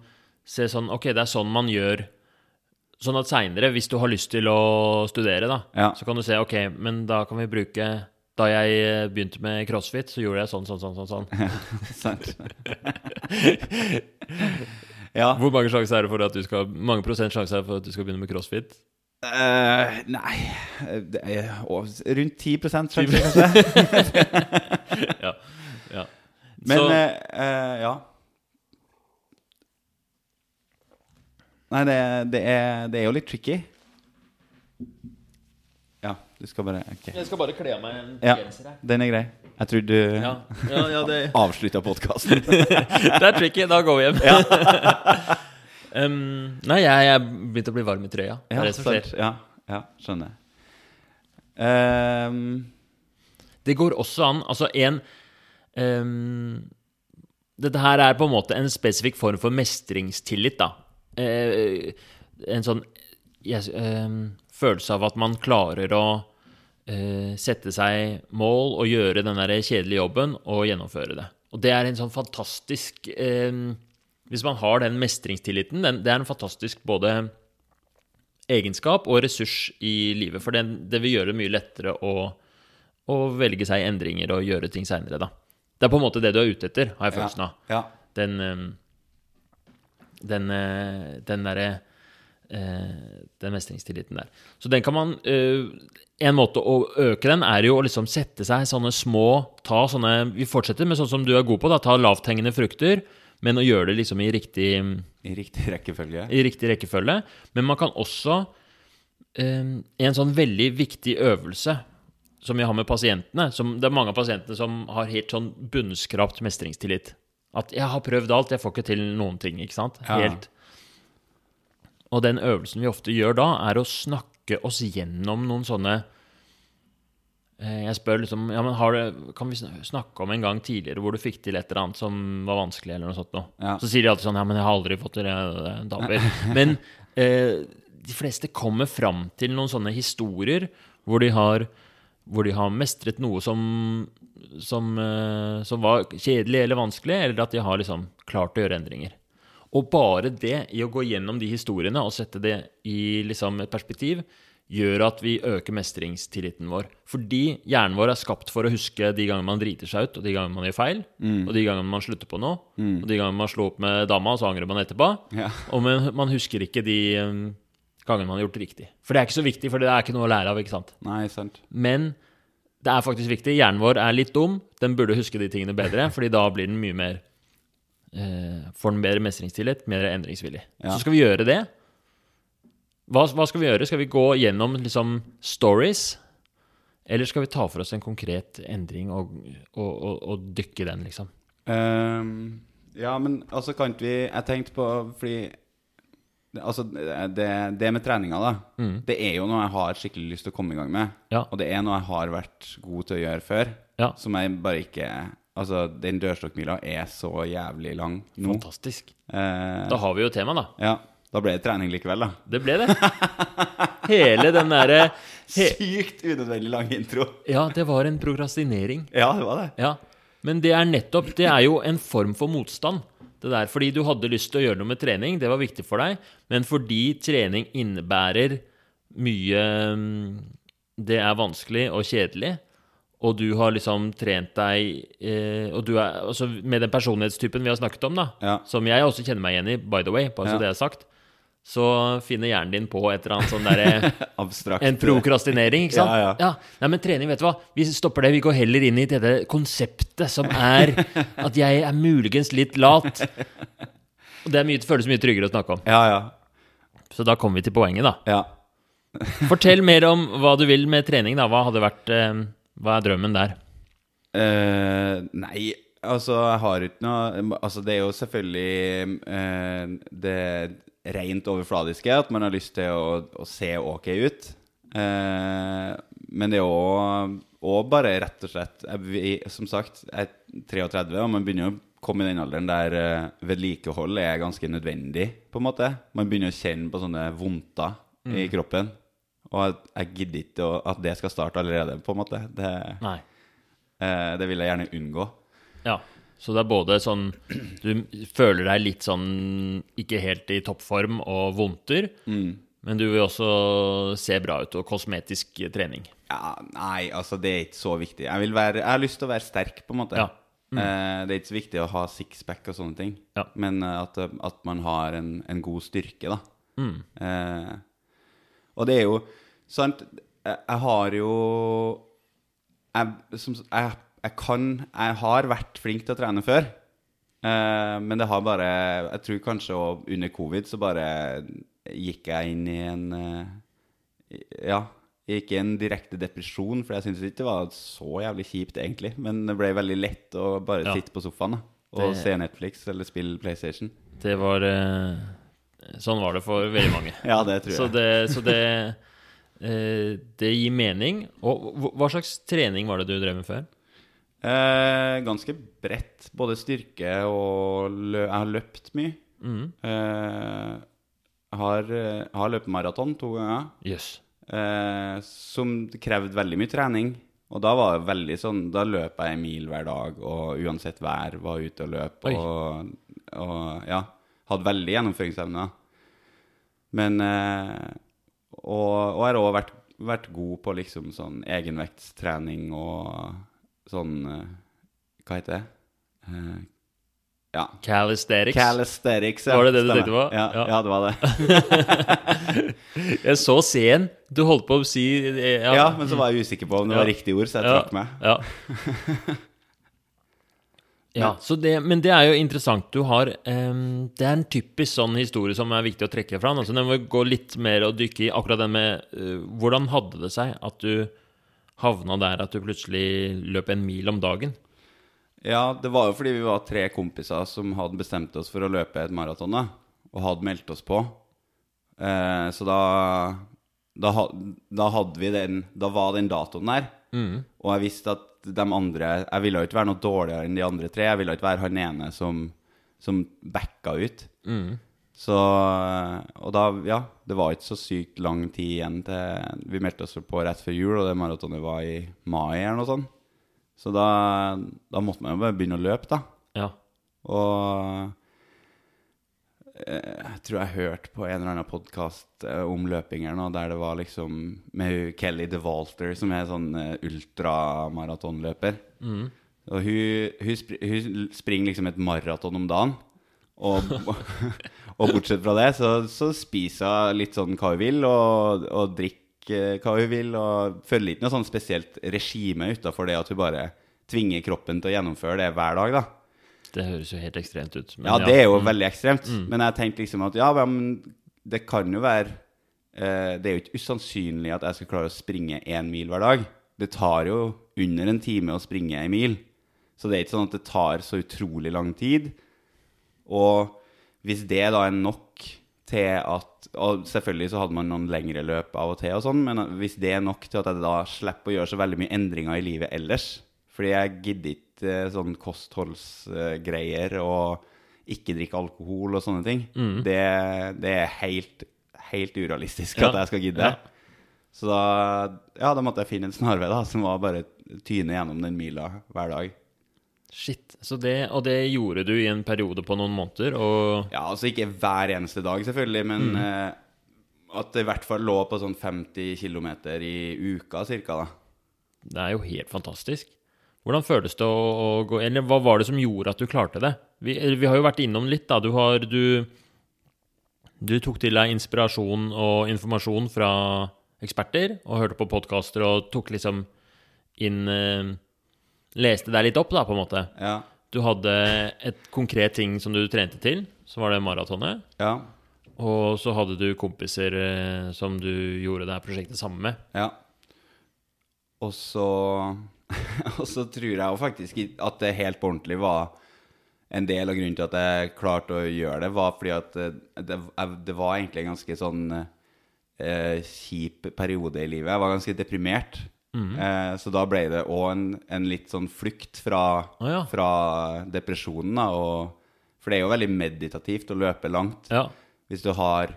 se sånn Ok, det er sånn man gjør Sånn at seinere, hvis du har lyst til å studere, da, Ja. så kan du se ok, men da kan vi bruke Da jeg eh, begynte med crossfit, så gjorde jeg sånn, sånn, sånn, sånn. sånn. Ja. Hvor mange sjanser er det for at du skal mange prosent sjanse er det for at du skal begynne med crossfit? Uh, nei er, å, Rundt 10 sjanse, kanskje. ja. ja. Men så, uh, uh, ja. Nei, det, det, er, det er jo litt tricky. Du skal bare Ok. jeg skal bare kle av meg en Ja, genser her. den er grei. Jeg trodde du Ja, ja, ja det, avslutta podkasten. det er tricky. Da går vi hjem. um, nei, jeg, jeg begynte å bli varm i trøya. Det er det som skjer. Ja, ja, skjønner. Um, Det går også an Altså, en um, Dette her er på en måte en spesifikk form for mestringstillit, da. Uh, en sånn yes, um, følelse av at man klarer å sette seg mål og gjøre den der kjedelige jobben og gjennomføre det. Og det er en sånn fantastisk ehm, Hvis man har den mestringstilliten, den, det er en fantastisk både egenskap og ressurs i livet. For den, det vil gjøre det mye lettere å, å velge seg endringer og gjøre ting seinere, da. Det er på en måte det du er ute etter, har jeg følelsen av. ja. Den eh, Den, eh, den derre eh, Den mestringstilliten der. Så den kan man eh, En måte å øke den er jo å liksom sette seg sånne små Ta sånne Vi fortsetter med sånn som du er god på, da. Ta lavthengende frukter, men å gjøre det liksom i riktig I riktig rekkefølge. i riktig rekkefølge. Men man kan også eh, En sånn veldig viktig øvelse som vi har med pasientene som, Det er mange av pasientene som har helt sånn bunnskrapt mestringstillit. At 'jeg har prøvd alt, jeg får ikke til noen ting'. ikke sant? Ja. Og den øvelsen vi ofte gjør da, er å snakke oss gjennom noen sånne eh, Jeg spør liksom ja, men har du, Kan vi snakke om en gang tidligere hvor du fikk til et eller annet som var vanskelig? eller noe sånt noe? Ja. Så sier de alltid sånn Ja, men jeg har aldri fått til det. er en. Men eh, de fleste kommer fram til noen sånne historier hvor de har, hvor de har mestret noe som, som, eh, som var kjedelig eller vanskelig, eller at de har liksom klart å gjøre endringer. Og bare det, i å gå gjennom de historiene og sette det i liksom et perspektiv, gjør at vi øker mestringstilliten vår. Fordi hjernen vår er skapt for å huske de gangene man driter seg ut, og de gangene man gjør feil, og de gangene man slutter på noe, og de gangene man slår opp med dama, og så angrer man etterpå. Ja. Og men, man husker ikke de um, gangene man har gjort det riktig. For det er ikke så viktig, for det er ikke noe å lære av, ikke sant. Nei, sant. Men det er faktisk viktig. Hjernen vår er litt dum. Den burde huske de tingene bedre, fordi da blir den mye mer får en bedre mestringstillit, mer endringsvillig. Ja. Så skal vi gjøre det. Hva, hva skal vi gjøre? Skal vi gå gjennom liksom stories? Eller skal vi ta for oss en konkret endring og, og, og, og dykke den, liksom? Um, ja, men altså kan ikke vi Jeg tenkte på Fordi Altså, det, det med treninga, da. Det er jo noe jeg har skikkelig lyst til å komme i gang med. Mm. Ja. Og det er noe jeg har vært god til å gjøre før. Ja. Som jeg bare ikke Altså, den dørstokkmila er så jævlig lang nå. Fantastisk. Eh, Da har vi jo tema, da. ja. Da ble det trening likevel, da. Det ble det. Hele den derre he, Sykt unødvendig lang intro. Ja, det var en prokrastinering. Ja, det var det. Ja. Men det er nettopp Det er jo en form for motstand. Det der, Fordi du hadde lyst til å gjøre noe med trening, det var viktig for deg. Men fordi trening innebærer mye mm, Det er vanskelig og kjedelig, og du har liksom trent deg eh, Og du er altså Med den personlighetstypen vi har snakket om, da, Ja. som jeg også kjenner meg igjen i, by the way, bare så Ja. det er sagt, så finner hjernen din på et eller annet sånn derre Abstrakt. en prokrastinering, ikke sant? Ja, ja. Nei, men trening, vet du hva? Vi stopper det. Vi går heller inn i dette konseptet som er at jeg er muligens litt lat. Og det mye, føles mye tryggere å snakke om. Ja, ja. Så da kommer vi til poenget, da. Ja. Fortell mer om hva du vil med trening, da. Hva hadde vært eh, Hva er drømmen der? Uh, nei, altså jeg har ikke noe Altså det er jo selvfølgelig uh, det rent overfladiske, at man har lyst til å, å se ok ut. Uh, men det er òg bare rett og slett jeg, Som sagt, jeg er 33, og man begynner å komme i den alderen der eh, vedlikehold er ganske nødvendig, på en måte. Man begynner å kjenne på sånne vondter i kroppen. Og jeg, gidder ikke at det skal starte allerede, på en måte. Det. Eh, det vil jeg gjerne unngå. Ja. Så det er både sånn Du føler deg litt sånn ikke helt i toppform og vondter, men du vil også se bra ut og kosmetisk trening. Ja, nei, altså, det er ikke så viktig. Jeg, vil være, jeg har lyst til å være sterk, på en måte. Ja. Eh, det er ikke så viktig å ha sixpack og sånne ting, Ja. men eh, at, at man har en, en god styrke, da. Eh, og det er jo sant Jeg, jeg har jo jeg, som, jeg, jeg kan Jeg har vært flink til å trene før. Eh, men det har bare Jeg tror kanskje under covid så bare gikk jeg inn i en eh, Ja, jeg gikk i en direkte depresjon, for jeg syntes ikke det var så jævlig kjipt, egentlig. Men det ble veldig lett å bare Ja. sitte på sofaen da, og Det- se Netflix eller spille PlayStation. Det var eh, Sånn var det for veldig mange. Ja, det tror jeg. Så det, så det, det gir mening. Og hva- slags trening var det du drev med før? Eh, ganske bredt. Både styrke og lø Jeg har løpt mye. Mm. Eh, jeg har, eh, har løpt maraton to ganger, Yes. eh, som krevde veldig mye trening. Og da var det veldig sånn Da løp jeg en mil hver dag, og uansett vær var ute og løp. Og, og ja, hadde veldig gjennomføringsevne. Men eh, Og, og har òg vært, vært god på liksom sånn egenvektstrening og sånn eh, Hva heter det? Uh, ja. Calisthenics. Calisthenics. ja. Var det det du Stemmer. tenkte på? Ja, Ja. ja. det var det. Jeg så scenen. Du holdt på å si ja. Ja, men så var jeg usikker på om det Ja. var riktig ord, så jeg Ja, trakk meg. Ja. det, men det er jo interessant. Du har um, Det er en typisk sånn historie som er viktig å trekke fra. Altså, den må gå litt mer og dykke i akkurat den med uh, Hvordan hadde det seg at du havna der at du plutselig løp en mil om dagen? Ja, det var jo fordi vi var tre kompiser som hadde bestemt oss for å løpe et maraton, og hadde meldt oss på. Uh, så da, da Da hadde vi den Da var den datoen der. Og jeg visste at de andre Jeg ville jo ikke være noe dårligere enn de andre tre. Jeg ville ikke være han ene som, som backa ut. Så Og da, ja, det var ikke så sykt lang tid igjen til Vi meldte oss på rett før jul, og det maratonet var i mai eller noe sånt. Så da, da måtte man jo bare begynne å løpe, da. Ja. Og jeg tror jeg hørte på en eller annen podkast om løping her nå, der det var liksom med Kelly DeWalter, som er sånn ultramaratonløper. ultramaratonløper. Og hun, hun, spr hun springer liksom et maraton om dagen. Og, og bortsett fra det, så, så spiser hun litt sånn hva hun vil, og, og drikker hva hun vil, og følger ikke noe sånn spesielt regime utafor det at hun bare tvinger kroppen til å gjennomføre det hver dag, da. Det høres jo helt ekstremt ut. men Ja, det er jo mm. veldig ekstremt. Men jeg tenkte liksom at ja, men det kan jo være eh, Det er jo ikke usannsynlig at jeg skal klare å springe én mil hver dag. Det tar jo under en time å springe en mil. Så det er ikke sånn at det tar så utrolig lang tid. Og hvis det da er nok til at Og selvfølgelig så hadde man noen lengre løp av og til, og sånn, men hvis det er nok til at jeg da slipper å gjøre så veldig mye endringer i livet ellers Fordi jeg gidder ikke eh, sånn kostholdsgreier og ikke drikke alkohol og sånne ting. Det, det er helt, helt urealistisk Ja. at jeg skal gidde. Ja. Så da, ja, da måtte jeg finne en snarvei da, som var bare tyne gjennom den mila hver dag. Shit. Så det, og det gjorde du i en periode på noen måneder, og Ja, altså ikke hver eneste dag, selvfølgelig, men eh, at det i hvert fall lå på sånn 50 km i uka cirka, da. det er jo helt fantastisk. Hvordan føles det å, å gå Eller hva var det som gjorde at du klarte det? Vi, vi har jo vært innom litt, da. Du har du, du tok til deg inspirasjon og informasjon fra eksperter, og hørte på podkaster og tok liksom inn eh, Leste deg litt opp, da, på en måte. Ja. Du hadde et konkret ting som du trente til, så var det maratonet. Ja. Og så hadde du kompiser eh, som du gjorde det her prosjektet sammen med. Ja. Og så Og så tror jeg jo faktisk at det helt på ordentlig var en del av grunnen til at jeg klarte å gjøre det, var fordi at det, det, det var egentlig en ganske sånn eh, kjip periode i livet. Jeg var ganske deprimert. Eh, så da ble det òg en, en litt sånn flukt fra, Å ja. fra depresjonen, da. Og, for det er jo veldig meditativt å løpe langt. Ja. Hvis du har,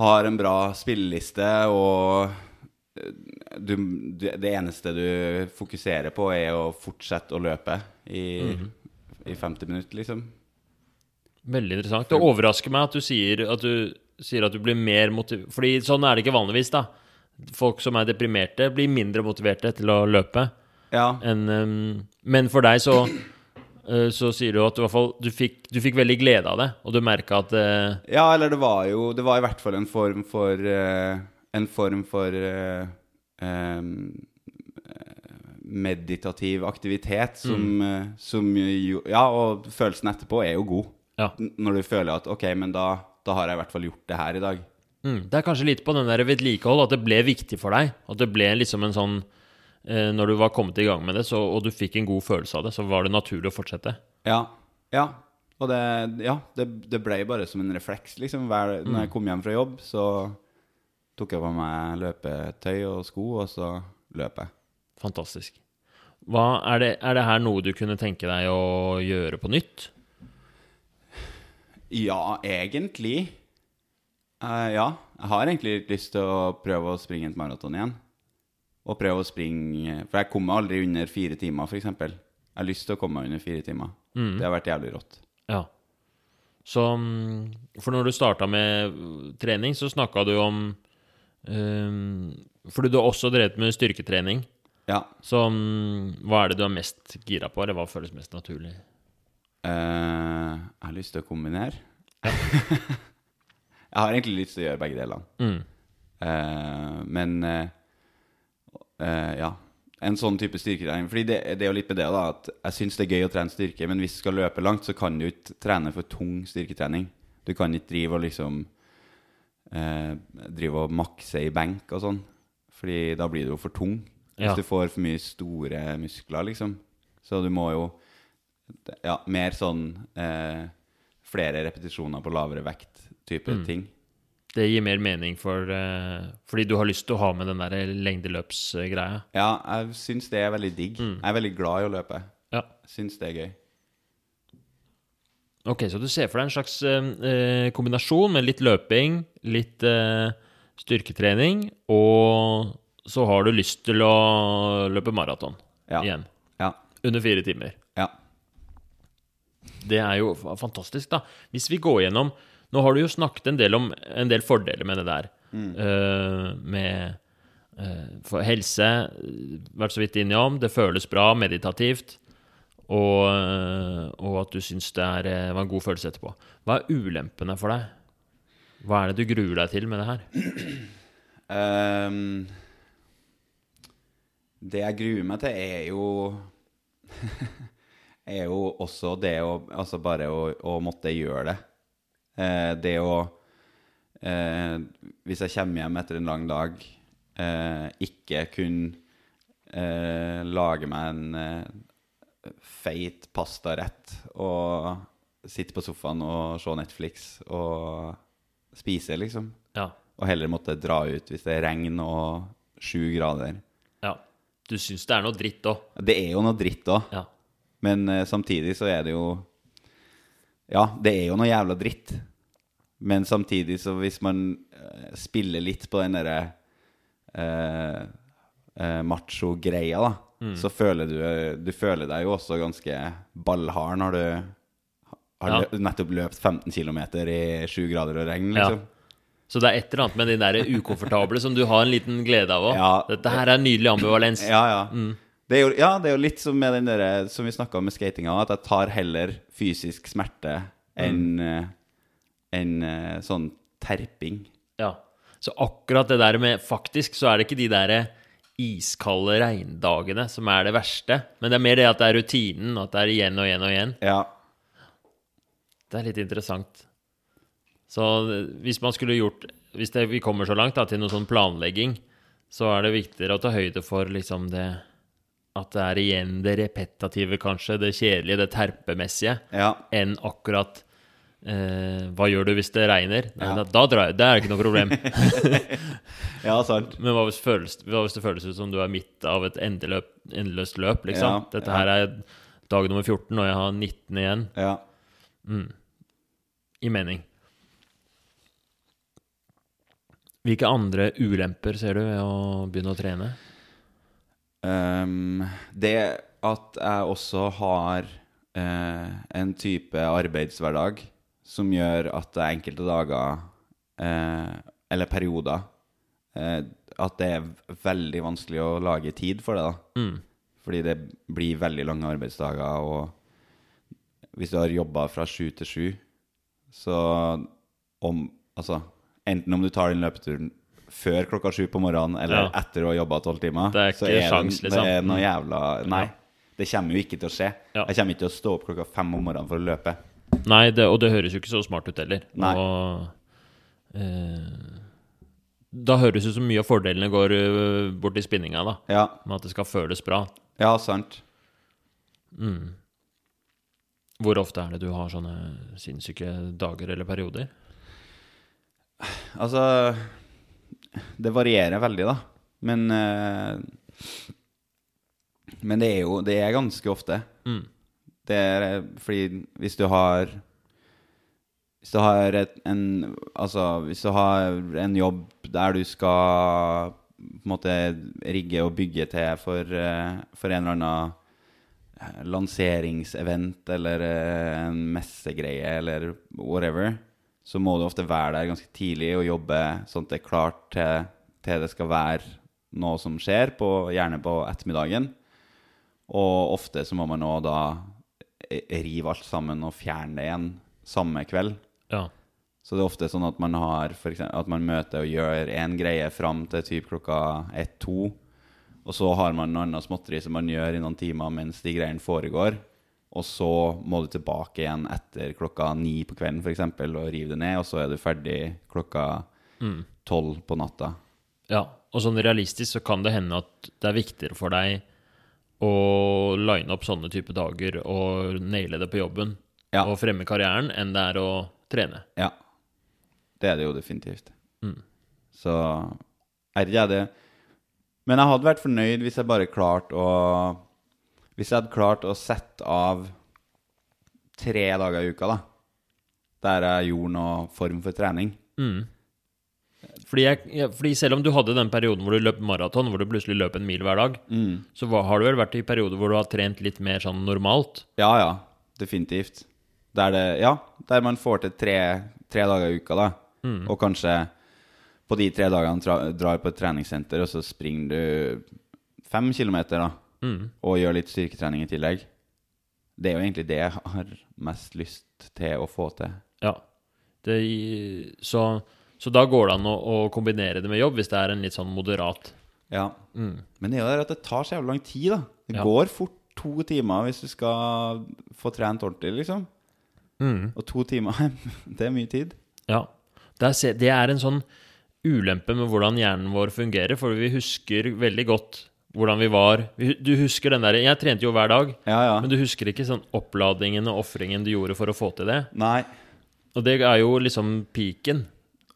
har en bra spilleliste og eh, du, du, det eneste du fokuserer på, er å fortsette å løpe i, i 50 minutter, liksom. Veldig interessant. Det overrasker meg at du sier at du, sier at du blir mer motivert Fordi sånn er det ikke vanligvis, da. Folk som er deprimerte, blir mindre motiverte til å løpe. Ja. En, um, men for deg så eh, så sier du at du, fall, du, fikk, du fikk veldig glede av det, og du merka at uh... ja, eller det var jo Det var i hvert fall en form for eh, En form for eh, eh, meditativ aktivitet som, eh, som jo Ja, og følelsen etterpå er jo god. Ja. Når du føler at OK, men da, da har jeg i hvert fall gjort det her i dag. mm, Det er kanskje litt på den der vedlikehold, at det ble viktig for deg. At det ble liksom en sånn eh, Når du var kommet i gang med det, så, og du fikk en god følelse av det, så var det naturlig å fortsette. Ja. ja. Og det, ja, det, det ble bare som en refleks, liksom. Hver, Når jeg kom hjem fra jobb, så tok jeg på meg løpetøy og sko, og så løp jeg. Fantastisk. Hva, er, det, er det her noe du kunne tenke deg å gjøre på nytt? Ja, egentlig. Uh, ja. Jeg har egentlig litt lyst til å prøve å springe et maraton igjen. Og prøve å springe For jeg kom meg aldri under fire timer, f.eks. Jeg har lyst til å komme meg under fire timer. Det har vært jævlig rått. Ja. Så mm, For når du starta med trening, så snakka du om um, Fordi du har også drevet med styrketrening. Ja. Så um, hva er det du er mest gira på, eller hva føles mest naturlig? Uh, jeg har lyst til å kombinere. jeg har egentlig lyst til å gjøre begge delene. Mm. Uh, men uh, ja. En sånn type styrketrening. Fordi det, det er jo litt med det da at jeg syns det er gøy å trene styrke, men hvis du skal løpe langt, så kan du ikke trene for tung styrketrening. Du kan ikke drive og liksom eh, Drive og makse i benk og sånn. Fordi da blir du jo for tung. Hvis Ja. du får for mye store muskler, liksom. Så du må jo Ja, mer sånn eh, Flere repetisjoner på lavere vekt-type ting. Det gir mer mening for, uh, fordi du har lyst til å ha med den der lengdeløpsgreia. Ja, jeg syns det er veldig digg. Jeg er veldig glad i å løpe. Ja. Syns det er gøy. Ok, så du ser for deg en slags eh, eh, kombinasjon med litt løping, litt eh, styrketrening, og så har du lyst til å løpe maraton Ja. igjen. Ja. Under fire timer. Ja. Det er jo fantastisk, da. Hvis vi går gjennom Nå har du jo snakket en del om en del fordeler med det der. Eh, med uh, helse, vært så vidt innom. Det føles bra, meditativt. Og, eh, og at du syns det er, eh, var en god følelse etterpå. Hva er ulempene for deg? Hva er det du gruer deg til med det her? Um, det jeg gruer meg til, er jo er jo også det å Altså bare å, å måtte gjøre det. Eh, det å eh, Hvis jeg kommer hjem etter en lang dag, eh, ikke kunne eh, lage meg en feit pastarett og sitte på sofaen og se Netflix og spise, liksom. Ja. Og heller måtte dra ut hvis det er regn og sju grader. ja. Du syns det er noe dritt òg? Det er jo noe dritt òg. Ja. Men uh, samtidig så er det jo Ja, det er jo noe jævla dritt. Men samtidig så hvis man uh, spiller litt på den derre uh, eh, macho-greia, da, så føler du Du føler deg jo også ganske ballhard når du har Ja. nettopp løpt 15 km i 7 grader og regn, Ja. liksom. Så det er et eller annet med de der ukomfortable som du har en liten glede av òg. Ja. Dette her er nydelig ambivalens. Ja, ja. Det er jo, ja, det er jo litt som med den der, som vi snakka om med skatinga, at jeg tar heller fysisk smerte enn mm. en, en sånn terping. Ja. Så akkurat det der med Faktisk så er det ikke de der iskalde regndagene som er det verste, men det er mer det at det er rutinen, at det er igjen og igjen og igjen. Ja. Det er litt interessant. Så hvis man skulle gjort Hvis det, vi kommer så langt da, til noe sånn planlegging, så er det viktigere å ta høyde for liksom det At det er igjen det repetative, kanskje, det kjedelige, det terpemessige, ja. enn akkurat eh, Hva gjør du hvis det regner? Nei, Ja. da, drar jeg. Det er ikke noe problem. Ja, sant. Men hva hvis, føles, hva hvis det føles ut som du er midt av et endeløp, endeløst løp, liksom? Ja, Dette her er dag nummer 14, og jeg har 19 igjen Ja. i mening. Hvilke andre ulemper ser du ved å begynne å trene? Um, det at jeg også har uh, en type arbeidshverdag som gjør at det er enkelte dager, eh, eller perioder, eh, at det er veldig vanskelig å lage tid for det, da. Mm. Fordi det blir veldig lange arbeidsdager, og hvis du har jobba fra sju til sju, så om Altså, enten om du tar den løpeturen før klokka sju på morgenen, eller Ja. etter å ha jobba tolv timer, Det er så er sjans, det, liksom. det er noe Mm. jævla Nei. Det kommer jo ikke til å skje. Ja. Jeg kommer ikke til å stå opp klokka fem om morgenen for å løpe. Nei, det, og det høres jo ikke så smart ut heller. Nei. Og, eh, da høres det ut som mye av fordelene går eh, bort i spinninga, da. Ja, Med at det skal føles bra. ja sant. Hvor ofte er det du har sånne sinnssyke dager eller perioder? Altså Det varierer veldig, da. Men eh, Men det er jo Det er ganske ofte. Mm. Det er eh, fordi hvis du har Hvis du har et, en Altså, hvis du har en jobb der du skal på en måte rigge og bygge til for, eh, for en eller annen eh, lanseringsevent eller en messegreie eller whatever, så må du ofte være der ganske tidlig og jobbe sånn at det er klart til, til det skal være noe som skjer, på, gjerne på ettermiddagen. Og ofte så må man nå da rive alt sammen og fjerne det igjen samme kveld. Ja. Så det er ofte sånn at man har for eksempel, at man møter og gjør én greie fram til typ klokka ett-to. Og så har man noe annet småtteri som man gjør i noen timer mens de greiene foregår. Og så må du tilbake igjen etter klokka ni på kvelden for eksempel, og rive det ned. Og så er du ferdig klokka tolv på natta. Ja, og sånn realistisk så kan det hende at det er viktigere for deg å line opp sånne type dager og naile det på jobben Ja. og fremme karrieren, enn det er å trene. Ja. Det er det jo definitivt. Så er jeg det Men jeg hadde vært fornøyd hvis jeg bare klarte å Hvis jeg hadde klart å sette av tre dager i uka, da. Der jeg gjorde noe form for trening. Fordi, jeg, fordi selv om du hadde den perioden hvor du løp maraton, hvor du plutselig løp en mil hver dag, så har du vel vært i perioder hvor du har trent litt mer sånn normalt? Ja, ja. Definitivt. Der det Ja, der man får til tre, tre dager i uka, da. Og kanskje på de tre dagene tra drar på et treningssenter, og så springer du fem kilometer, da. Og gjør litt styrketrening i tillegg. Det er jo egentlig det jeg har mest lyst til å få til. Ja. Det, så, så da går det an å, å kombinere det med jobb, hvis det er en litt sånn moderat Ja. Men det er jo det at det tar så jævlig lang tid, da. Det Ja. går fort to timer hvis du skal få trent ordentlig, liksom. Mm. Og to timer, det er mye tid. Ja. Det er, det er en sånn ulempe med hvordan hjernen vår fungerer, for vi husker veldig godt hvordan vi var. Du husker den der Jeg trente jo hver dag, Ja, ja. men du husker ikke sånn oppladningen og ofringen du gjorde for å få til det. Nei. Og det er jo liksom piken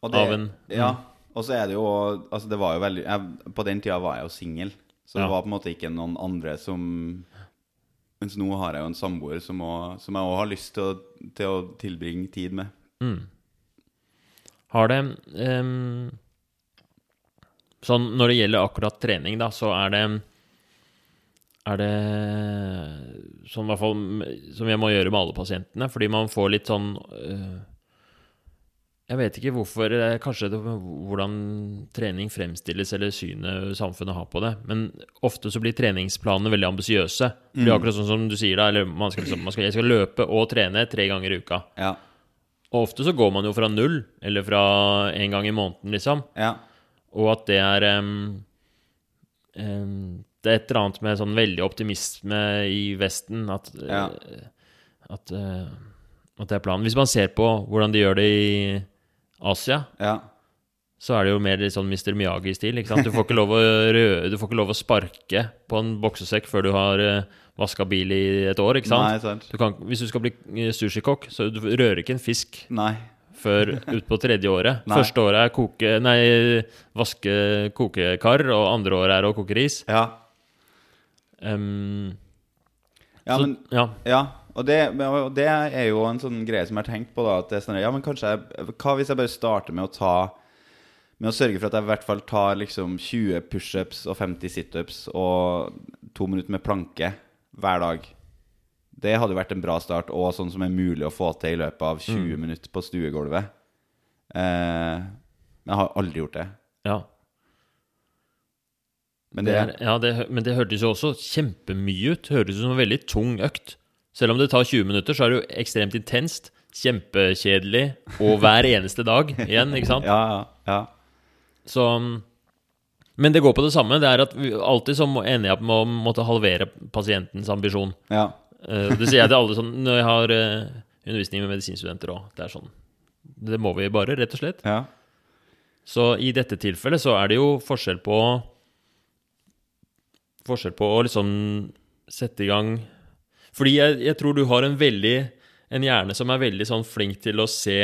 Og det, av en Ja. Og så er det jo Altså, det var jo veldig jeg, På den tida var jeg jo singel, så Ja. det var på en måte ikke noen andre som Mens nå har jeg jo en samboer som, også- som jeg òg har lyst til å, til å tilbringe tid med. Mm. Har det um, Sånn når det gjelder akkurat trening, da, så er det Er det sånn i hvert fall som jeg må gjøre med alle pasientene, fordi man får litt sånn øh, Jeg vet ikke hvorfor det er Kanskje det, hvordan trening fremstilles, eller synet samfunnet har på det. Men ofte så blir treningsplanene veldig ambisiøse. Blir akkurat sånn som du sier, da. Eller man skal, liksom, man skal, jeg skal løpe og trene tre ganger i uka. Ja. Og ofte så går man jo fra null, eller fra en gang i måneden, liksom. Ja. Og at det er um, um, Det er et eller annet med sånn veldig optimisme i Vesten at, Ja. eh, at, uh, at det er planen. Hvis man ser på hvordan de gjør det i Asia, ja. så er det jo mer litt sånn Mr. Miyagi-stil. Du får ikke lov å røde, Du får ikke lov å sparke på en boksesekk før du har uh, vaska bil i et år, ikke sant? Nei, sant. Du kan, hvis du skal bli eh, sushikokk, så du rører ikke en fisk Nei. før utpå tredje året. Nei. Første året er koke, nei, vaske kokekar, og andre året er å koke ris. Ja. Um, Ja, så, men ja. Ja, og det, og det er jo en sånn greie som jeg har tenkt på. da At det er sånn, ja, men kanskje jeg, Hva hvis jeg bare starter med å ta Med å sørge for at jeg i hvert fall tar liksom 20 pushups og 50 situps og to minutter med planke hver dag. Det hadde jo vært en bra start, og sånn som er mulig å få til i løpet av 20 minutter på stuegulvet. Eh, men jeg har aldri gjort det. ja. Men Det det, er, ja det, men det hørtes jo også kjempemye ut. Hørtes ut som en veldig tung økt. Selv om det tar 20 minutter, så er det jo ekstremt intenst. Kjempekjedelig. Og hver eneste dag igjen, ikke sant? Ja, ja. Så Men det går på det samme. Det er at vi alltid så ender jeg opp med å måtte halvere pasientens ambisjon. ja. Eh, Det sier jeg til alle sånn når jeg har eh, undervisning med medisinstudenter òg. Det er sånn Det må vi bare, rett og slett. ja. Så i dette tilfellet så er det jo forskjell på Forskjell på å liksom sette i gang Fordi jeg, jeg tror du har en veldig En hjerne som er veldig sånn flink til å se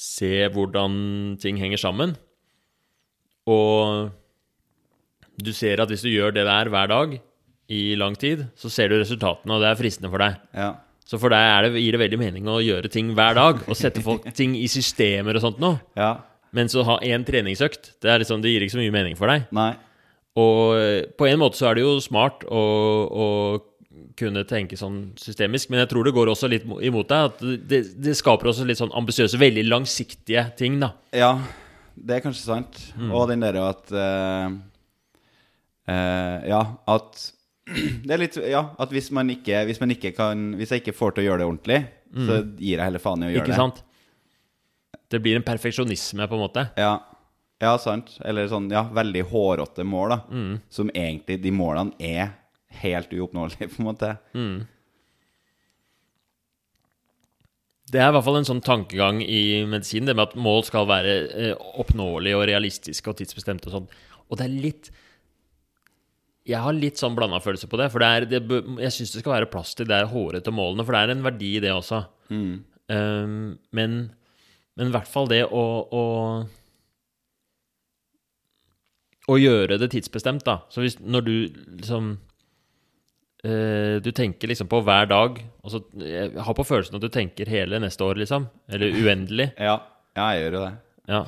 Se hvordan ting henger sammen. Og du ser at hvis du gjør det der hver dag i lang tid, så ser du resultatene, og det er fristende for deg. ja. Så for deg er det, gir det veldig mening å gjøre ting hver dag, og sette folk ting i systemer og sånt noe. ja. Mens å ha én treningsøkt, det, er liksom, det gir ikke så mye mening for deg. Nei. Og eh, på en måte så er det jo smart å, å kunne tenke sånn systemisk, men jeg tror det går også litt imot deg. At det, det skaper også litt sånn ambisiøse, veldig langsiktige ting, da. Ja, det er kanskje sant. Og den derre at uh, uh, Ja, at Det er litt Ja, at hvis man ikke Hvis man ikke kan Hvis jeg ikke får til å gjøre det ordentlig, så gir jeg heller faen i å gjøre Ikke det. sant? Det blir en perfeksjonisme, på en måte. Ja. Ja, sant. Eller sånn ja, veldig hårete mål, da. Mm. Som egentlig De målene er helt uoppnåelige, på en måte. Mm. Det er i hvert fall en sånn tankegang i medisin, det med at mål skal være eh, oppnåelige og realistiske og tidsbestemte og sånn. Og det er litt Jeg har litt sånn blanda følelse på det. For det er, det, jeg syns det skal være plass til de hårete målene, for det er en verdi i det også. Um, men, men i hvert fall det å, å Å gjøre det tidsbestemt, da. Så hvis når du liksom eh, Du tenker liksom på hver dag og så, Jeg har på følelsen at du tenker hele neste år, liksom. Eller uendelig. Ja, jeg gjør jo det. Ja.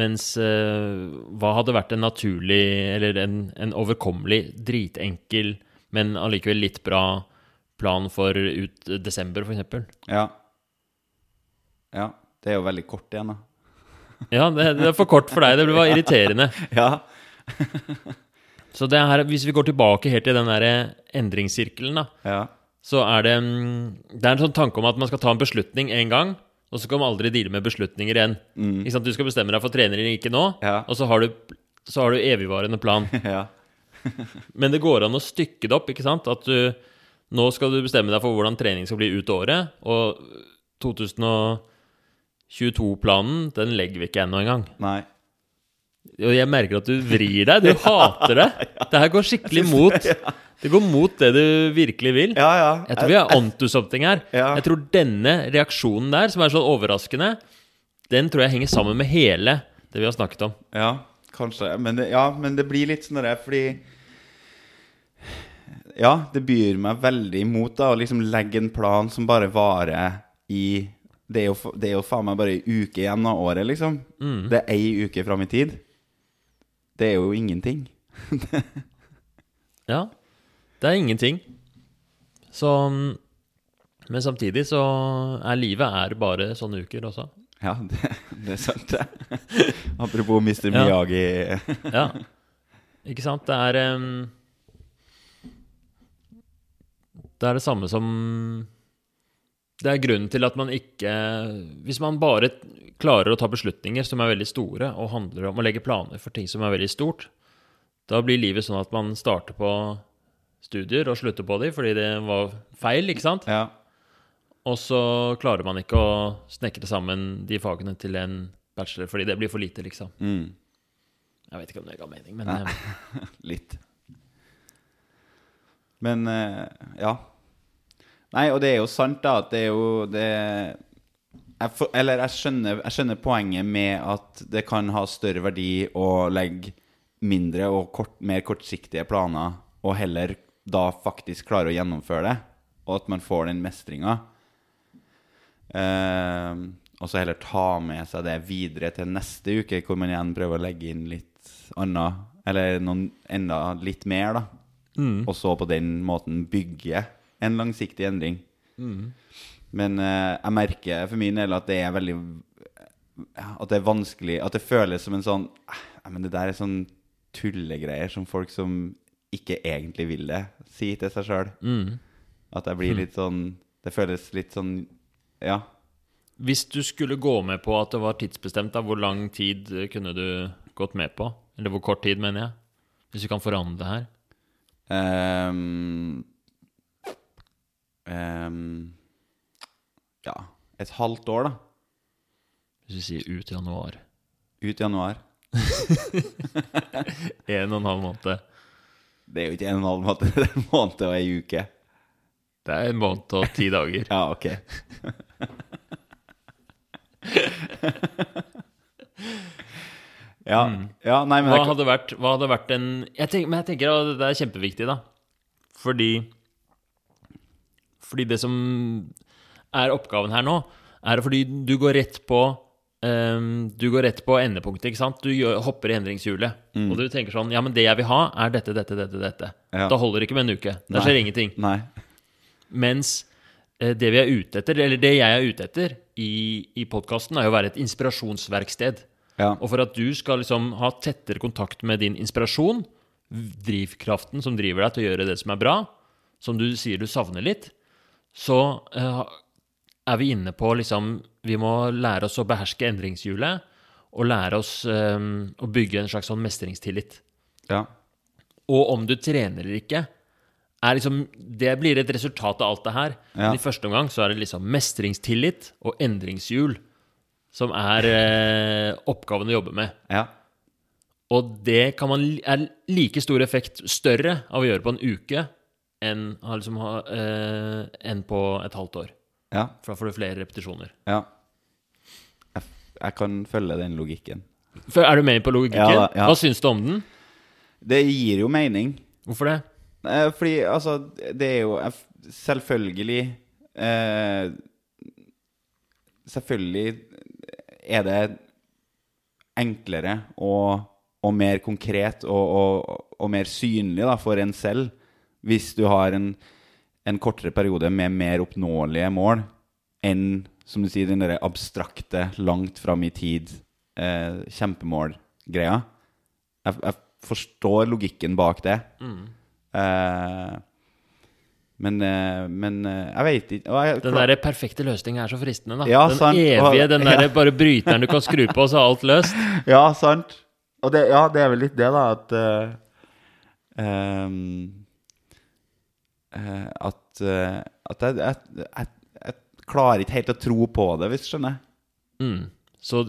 Mens eh, hva hadde vært en naturlig, eller en, en overkommelig, dritenkel, men allikevel litt bra plan for ut desember, eksempel? Ja. Ja. Det er jo veldig kort igjen, da. Ja, det, det er for kort for deg. Det var irriterende. Ja. Så det her, hvis vi går tilbake helt til den der endringssirkelen, da, Ja. så er det mm, Det er en sånn tanke om at man skal ta en beslutning en gang, og så kan man aldri deale med beslutninger igjen. Ikke sant? Du skal bestemme deg for trener eller ikke nå, Ja. og så har du, så har du evigvarende plan. ja. Men det går an å stykke det opp, ikke sant? At du Nå skal du bestemme deg for hvordan trening skal bli ut året, og 2022-planen, den legger vi ikke ennå engang. Nei. Og jeg merker at du vrir deg. Du hater det. Det her går skikkelig mot Det går mot det du virkelig vil. Ja, ja. Jeg tror vi er onto something her. Jeg tror denne reaksjonen der, som er sånn overraskende, den tror jeg henger sammen med hele det vi har snakket om. Ja, kanskje. Men det, ja, men det blir litt sånn det fordi Ja, det byr meg veldig imot da å liksom legge en plan som bare varer i Det er jo, det er jo faen meg bare ei uke igjen av året, liksom. Det er ei uke fram i tid. Det er jo ingenting. Ja, det er ingenting. Så Men samtidig så er livet er bare sånne uker også. Ja, det, det er sant, det. Apropos Mr. Miyagi. Ja. Ikke sant? Det er um, Det er det samme som Det er grunnen til at man ikke Hvis man bare klarer å ta beslutninger som er veldig store, og handler om å legge planer for ting som er veldig stort, da blir livet sånn at man starter på studier og slutter på dem fordi det var feil, ikke sant? Ja. Og så klarer man ikke å snekre sammen de fagene til en bachelor fordi det blir for lite, liksom. Mm. Jeg vet ikke om det ga mening, men eh, Litt. Men eh, ja. Nei, og det er jo sant, da, at det er jo det jeg for, Eller jeg skjønner, jeg skjønner poenget med at det kan ha større verdi å legge mindre og kort, mer kortsiktige planer, og heller da faktisk klare å gjennomføre det, og at man får den mestringa. Eh, og så heller ta med seg det videre til neste uke, hvor man igjen prøver å legge inn litt annet, eller noen, enda litt mer, da. Og så på den måten bygge en langsiktig endring. Men eh, jeg merker for min del at det er veldig At det er vanskelig At det føles som en sånn eh, Men det der er sånn tullegreier som folk som ikke egentlig vil det, sier til seg sjøl. mm. At jeg blir litt sånn Det føles litt sånn Ja. Hvis du skulle gå med på at det var tidsbestemt, da, hvor lang tid kunne du gått med på? Eller hvor kort tid, mener jeg? Hvis vi kan forandre det her. Ehm, ja Et halvt år, da. Hvis vi sier ut januar. Ut januar. En og en halv måned. Det er jo ikke en og en halv måned, det er en måned og ei uke. Det er en måned og ti dager. Ja, ok. ja, ja, nei, men Hva det, hadde vært, hva hadde vært en jeg tenker, Men jeg tenker at det er kjempeviktig, da. Fordi Fordi det som er oppgaven her nå, er fordi du går rett på um, Du går rett på endepunktet, ikke sant? Du gjør, hopper i endringshjulet. Og du tenker sånn Ja, men det jeg vil ha, er dette, dette, dette, dette. Ja. Da holder det ikke med en uke. Da skjer ingenting. Nei. Mens eh, det vi er ute etter, eller det jeg er ute etter i, i podkasten, er jo å være et inspirasjonsverksted. Ja. Og for at du skal liksom ha tettere kontakt med din inspirasjon, drivkraften som driver deg til å gjøre det som er bra, som du sier du savner litt, så uh, er vi inne på liksom Vi må lære oss å beherske endringshjulet, og lære oss um, å bygge en slags sånn mestringstillit. ja. Og om du trener eller ikke, er liksom, det blir et resultat av alt det her. Ja. Men i første omgang så er det liksom mestringstillit og endringshjul som er eh, oppgaven å jobbe med. Ja. Og det kan man, er like stor effekt, større, av å gjøre på en uke enn, liksom, eh, enn på et halvt år. Ja. For da får du flere repetisjoner. ja. Jeg, jeg kan følge den logikken. For, er du med på logikken? Ja, ja. Hva syns du om den? Det gir jo mening. Hvorfor det? Eh, Fordi, altså, det er jo Selvfølgelig eh, Selvfølgelig er det enklere og, og mer konkret og, og, og mer synlig da, for en selv hvis du har en, en kortere periode med mer oppnåelige mål enn, som du sier, den der abstrakte, langt fram i tid, eh, kjempemål-greia. Jeg, jeg forstår logikken bak det. Eh, men, eh, men eh, jeg veit ikke jeg, Den der perfekte løsningen er så fristende, da. Ja, den sant. evige, den der ja. bare bryteren du kan skru på, så er alt løst. Ja, sant. Og det, ja, det er vel litt det, da, at uh, eh, At, eh, at jeg, jeg, jeg, jeg klarer ikke helt å tro på det, hvis du skjønner. Mm. Så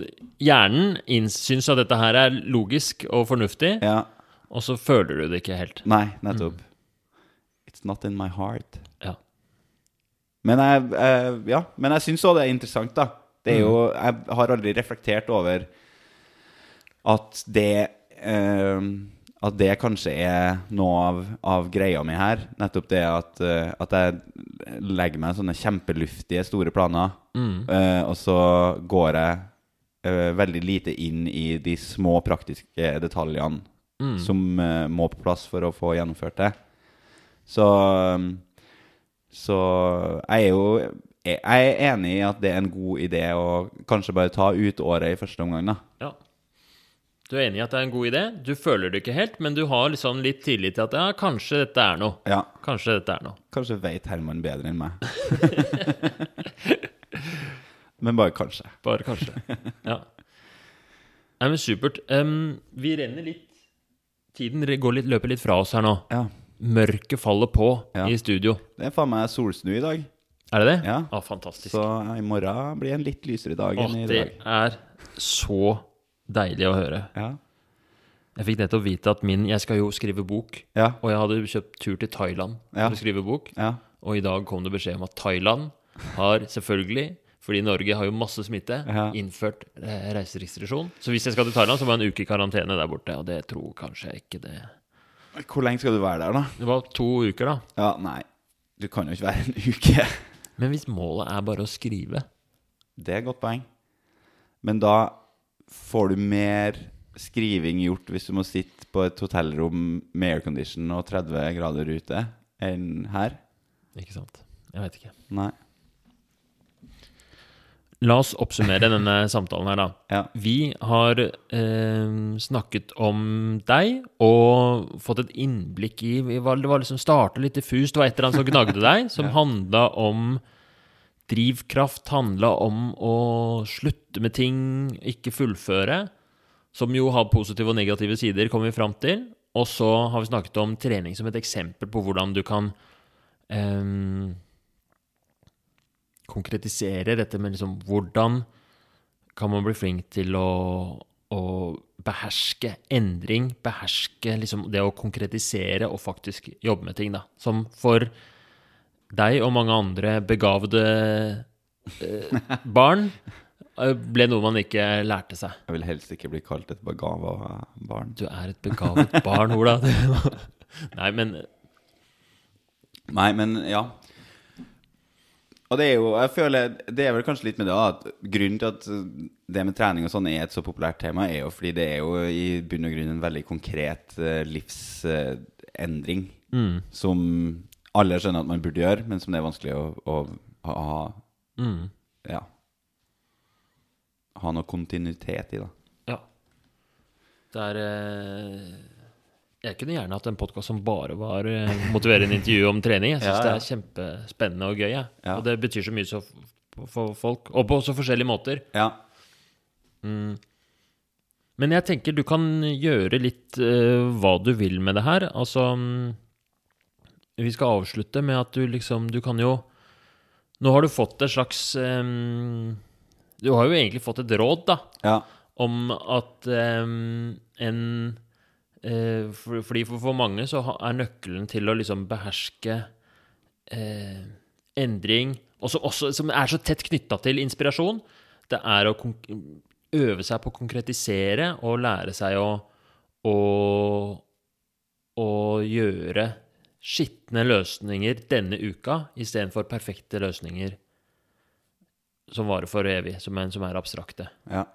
hjernen syns at dette her er logisk og fornuftig, Ja. og så føler du det ikke helt. Nei, nettopp. It's not in my heart. Ja. Men jeg, eh, ja, men jeg syns òg det er interessant, da. Det er jo, jeg har aldri reflektert over at det eh, At det kanskje er noe av, av greia mi her. Nettopp det at, uh, at jeg legger meg sånne kjempeluftige, store planer, eh, og så går jeg uh, veldig lite inn i de små praktiske detaljene som eh, må på plass for å få gjennomført det. Så Så jeg er jo jeg er enig i at det er en god idé å kanskje bare ta ut året i første omgang, da. Ja. Du er enig i at det er en god idé. Du føler det ikke helt, men du har liksom litt tillit til at ja, kanskje dette er noe. Ja. Kanskje dette er noe. Kanskje vet Herman bedre enn meg. Men bare kanskje. Bare kanskje. Ja. Nei, men supert. Um, vi renner litt Tiden går litt, løper litt fra oss her nå. Ja. Mørket faller på Ja. i studio. Det er faen meg solsnu i dag. Er det det? Ja. Ah, fantastisk. Så i morgen blir det en litt lysere dag Åh, enn i det er så deilig å høre. Ja. Jeg fikk nettopp vite at min Jeg skal jo skrive bok, Ja. og jeg hadde kjøpt tur til Thailand Ja. for å skrive bok. Ja. Og i dag kom det beskjed om at Thailand har selvfølgelig fordi Norge har jo masse smitte, innført eh, reiserestriksjon. Så hvis jeg skal til Thailand, så må jeg en uke i karantene der borte. Og det tror kanskje jeg ikke det Hvor lenge skal du være der, da? Det var to uker, da. Ja, nei. Du kan jo ikke være en uke. Men hvis målet er bare å skrive Det er et godt poeng. Men da får du mer skriving gjort hvis du må sitte på et hotellrom med aircondition og 30 grader ute, enn her. Ikke sant? Jeg vet ikke. Nei. La oss oppsummere denne samtalen her, da. Ja. Vi har eh, snakket om deg og fått et innblikk i Det var liksom starta litt diffust. Det var et eller annet som gnagde deg, som handla om drivkraft, handla om å slutte med ting, ikke fullføre. Som jo har positive og negative sider, kommer vi fram til. Og så har vi snakket om trening som et eksempel på hvordan du kan eh, konkretisere dette med liksom hvordan kan man bli flink til å, å beherske endring, beherske liksom det å konkretisere og faktisk jobbe med ting, da. Som for deg og mange andre begavede eh, barn eh, ble noe man ikke lærte seg. Jeg vil helst ikke bli kalt et begava barn. Du er et begavet barn, Ola. Nei, men Nei, men ja. Og det er jo Jeg føler Det er vel kanskje litt med det at grunnen til at det med trening og sånn er et så populært tema, er jo fordi det er jo i bunn og grunn en veldig konkret livsendring livsendring som alle skjønner at man burde gjøre, men som det er vanskelig å, å ha, ha mm, Ja. Ha noe kontinuitet i, da. Ja. Det er eh, Jeg kunne gjerne hatt en podkast som bare var eh, motiverende intervju om trening. Jeg syns Ja, det er kjempespennende og gøy. Ja. Og det betyr så mye så for folk. Og på så forskjellige måter. Ja. Men jeg tenker du kan gjøre litt eh, hva du vil med det her. Altså mm, Vi skal avslutte med at du liksom Du kan jo Nå har du fått et slags um, Du har jo egentlig fått et råd, da. ja. om at um, en uh, for, Fordi for, for mange så er nøkkelen til å liksom beherske uh, endring også, også, Som er så tett knytta til inspirasjon, det er å øve seg på å konkretisere og lære seg å, å, å gjøre skitne løsninger denne uka istedenfor perfekte løsninger som varer for evig, som er, som er abstrakte. ja.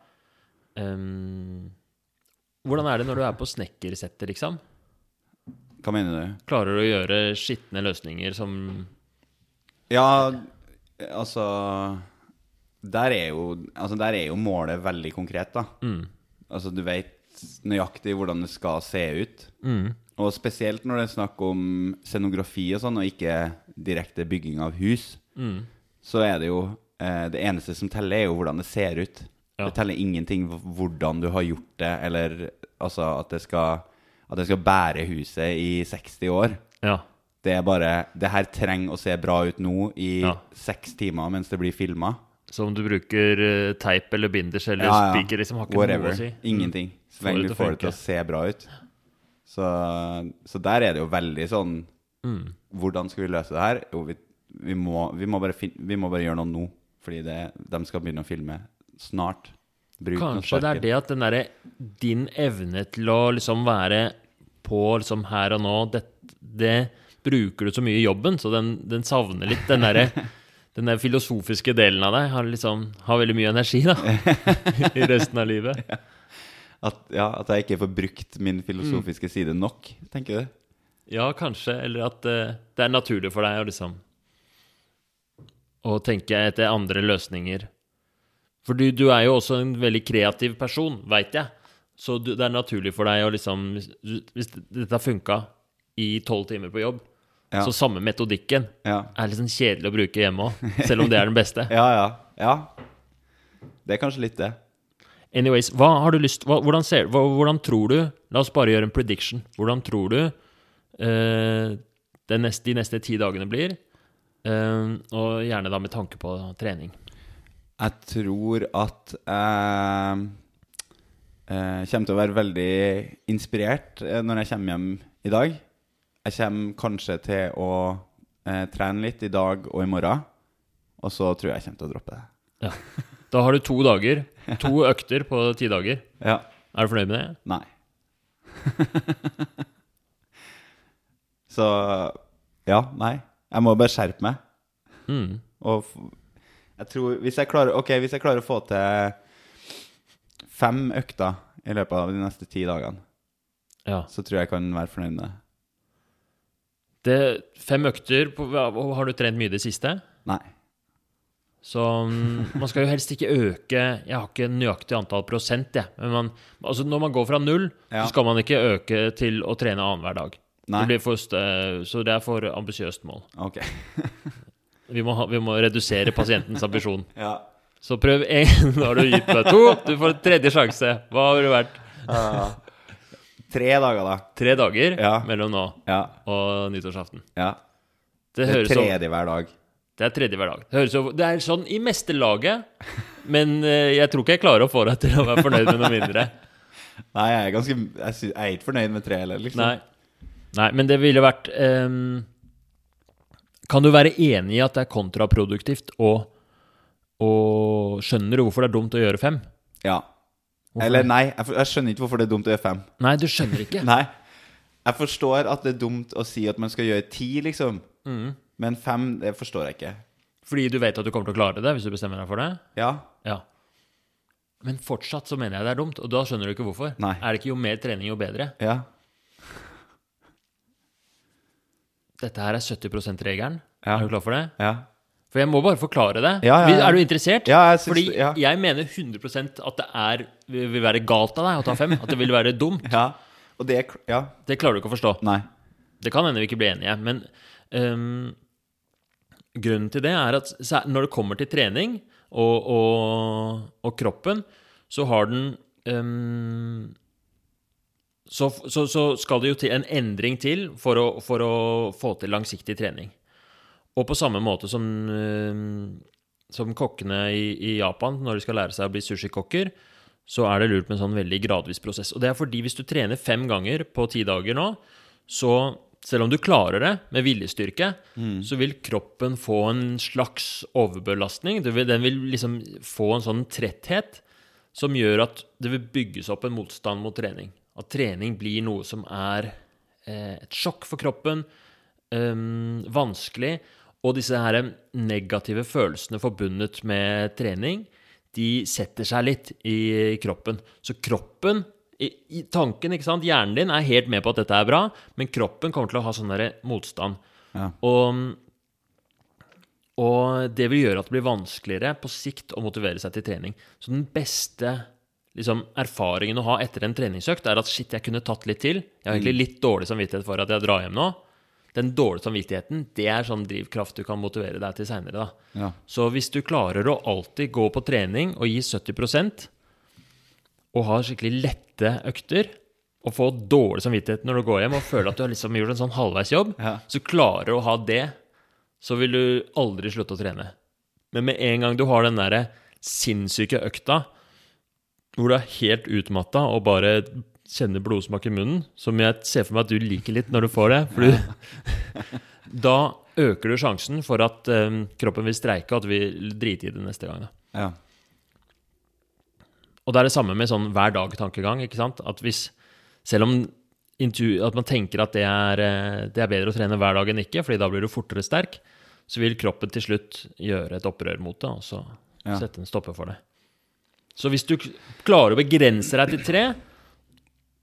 Um, hvordan er det når du er på snekkersettet, liksom? Hva mener du? Klarer du å gjøre skitne løsninger som Ja, altså Der er jo, altså der er jo målet veldig konkret, da. mm, Altså, du vet nøyaktig hvordan det skal se ut. mm, Og spesielt når det er snakk om scenografi og sånn, og ikke direkte bygging av hus, mm, så er det jo eh, Det eneste som teller, er jo hvordan det ser ut. Ja. Det teller ingenting hvordan du har gjort det, eller altså at det skal at det skal bære huset i 60 år. Ja. Det er bare Det her trenger å se bra ut nå i Ja. seks timer mens det blir filma. Så om du bruker uh, teip eller binders eller Ja, ja. spiker, liksom, har ikke Whatever. noe å si. Ingenting. Så lenge du får det til å se bra ut. Så, så der er det jo veldig sånn Mm. Hvordan skal vi løse det her? Jo, vi, vi, må, vi, må vi må bare gjøre noe nå. Fordi det, de skal begynne å filme snart. Bruk Kanskje det er det at den derre Din evne til å liksom være på liksom her og nå, det, det bruker du så mye i jobben, så den, den savner litt den derre den der filosofiske delen av deg har liksom har veldig mye energi da i resten av livet. At, ja, at jeg ikke får brukt min filosofiske side nok, tenker du? Ja, kanskje. Eller at uh, det er naturlig for deg å liksom Å tenke etter andre løsninger. For du, du er jo også en veldig kreativ person, veit jeg. Så du, det er naturlig for deg å liksom Hvis, hvis dette har funka i tolv timer på jobb, Ja. så samme metodikken Ja. er sånn kjedelig å bruke hjemme òg, selv om det er den beste. ja, ja. Ja. Det er kanskje litt det. Anyways, hva har du lyst hva, hvordan, ser, hva, hvordan tror du La oss bare gjøre en prediction. Hvordan tror du uh, det neste, de neste ti dagene blir? Uh, og gjerne da med tanke på trening. Jeg tror at jeg uh, kommer til å være veldig inspirert eh, når jeg kommer hjem i dag. Jeg kommer kanskje til å eh, trene litt i dag og i morgen. Og så tror jeg jeg kommer til å droppe det. Ja. Da har du to dager. To økter på ti dager. Ja. Er du fornøyd med det? Nei. så Ja, nei. Jeg må bare skjerpe meg. Mm. Og jeg tror Hvis jeg klarer okay, hvis jeg klarer å få til fem økter i løpet av de neste ti dagene, Ja. så tror jeg jeg kan være fornøyd med det. Det, fem økter Har du trent mye i det siste? Nei. Så mm, man skal jo helst ikke øke Jeg har ikke nøyaktig antall prosent, jeg. Men man, altså når man går fra null, Ja. så skal man ikke øke til å trene annenhver dag. Det blir for, så det er for ambisiøst mål. Ok. Vi må, ha, vi må redusere pasientens ambisjon. Ja. Så prøv én. Nå har du gitt meg to. Du får en tredje sjanse. Hva har du vært? Tre dager, da. Tre dager Ja. mellom nå Ja. og nyttårsaften. ja. Det Det høres tredje hver dag. Det er tredje hver dag. Det, jo, det er sånn i meste laget, men eh, jeg tror ikke jeg klarer å få deg til å være fornøyd med noe mindre. Nei, jeg er ganske Jeg, er ikke fornøyd med tre heller, liksom. Nei. Nei, men det ville vært um, Kan du være enig i at det er kontraproduktivt og, og Skjønner du hvorfor det er dumt å gjøre fem? Ja. Hvorfor Eller nei, jeg skjønner ikke hvorfor det er dumt å gjøre fem. Nei, du skjønner ikke. Nei. Jeg forstår at det er dumt å si at man skal gjøre ti, liksom. Mm. Men fem, det forstår jeg ikke. Fordi du vet at du kommer til å klare det hvis du bestemmer deg for det? Ja. Ja. Men fortsatt så mener jeg det er dumt, og da skjønner du ikke hvorfor. Nei. Er det ikke jo mer trening, jo bedre? Ja. Dette her er 70 %-regelen. Ja. Er du klar for det? Ja. For jeg må bare forklare det. Ja, ja, ja. Er du interessert? Ja, jeg synes, Fordi det- ja. jeg mener 100% at det er, vil være galt av deg å ta fem. At det vil være dumt. ja. Det Ja. Det klarer du ikke å forstå. Nei. Det kan hende vi ikke blir enige, men øhm, grunnen til det er at når det kommer til trening og, og, og kroppen, så har den um, så, så, så skal det jo til en endring til for å, for å få til langsiktig trening. Og på samme måte som, som kokkene i, i Japan, når de skal lære seg å bli sushikokker, så er det lurt med en sånn veldig gradvis prosess. Og det er fordi hvis du trener fem ganger på ti dager nå, så selv om du klarer det med viljestyrke, så vil kroppen få en slags overbelastning. Den vil liksom få en sånn tretthet som gjør at det vil bygges opp en motstand mot trening. At trening blir noe som er eh, et sjokk for kroppen, øhm, vanskelig, og disse her negative følelsene forbundet med trening, de setter seg litt i kroppen. Så kroppen, i, i tanken, ikke sant, hjernen din er helt med på at dette er bra, men kroppen kommer til å ha sånn der motstand. Ja. Og, og det vil gjøre at det blir vanskeligere på sikt å motivere seg til trening. Så den beste liksom, erfaringen å ha etter en treningsøkt er at shit, jeg kunne tatt litt til. Jeg har egentlig litt dårlig samvittighet for at jeg drar hjem nå. Den dårlige samvittigheten, det er sånn drivkraft du kan motivere deg til seinere. Ja. Så hvis du klarer å alltid gå på trening og gi 70 og ha skikkelig lette økter, og få dårlig samvittighet når du går hjem og føler at du har liksom gjort en sånn halvveisjobb, Ja. så klarer du å ha det, så vil du aldri slutte å trene. Men med en gang du har den derre sinnssyke økta hvor du er helt utmatta og bare kjenner blodsmak i munnen, som jeg ser for meg at du liker litt når du får det, for du, da øker du sjansen for at um, kroppen vil streike, og at du vil drite i det neste gang. Da. Ja. Og det er det samme med sånn hver dag-tankegang. ikke sant? At hvis, selv om at man tenker at det er, eh, det er bedre å trene hver dag enn ikke, fordi da blir du fortere sterk, så vil kroppen til slutt gjøre et opprør mot det, og så Ja. sette en stopper for det. Så hvis du klarer å begrense deg til tre,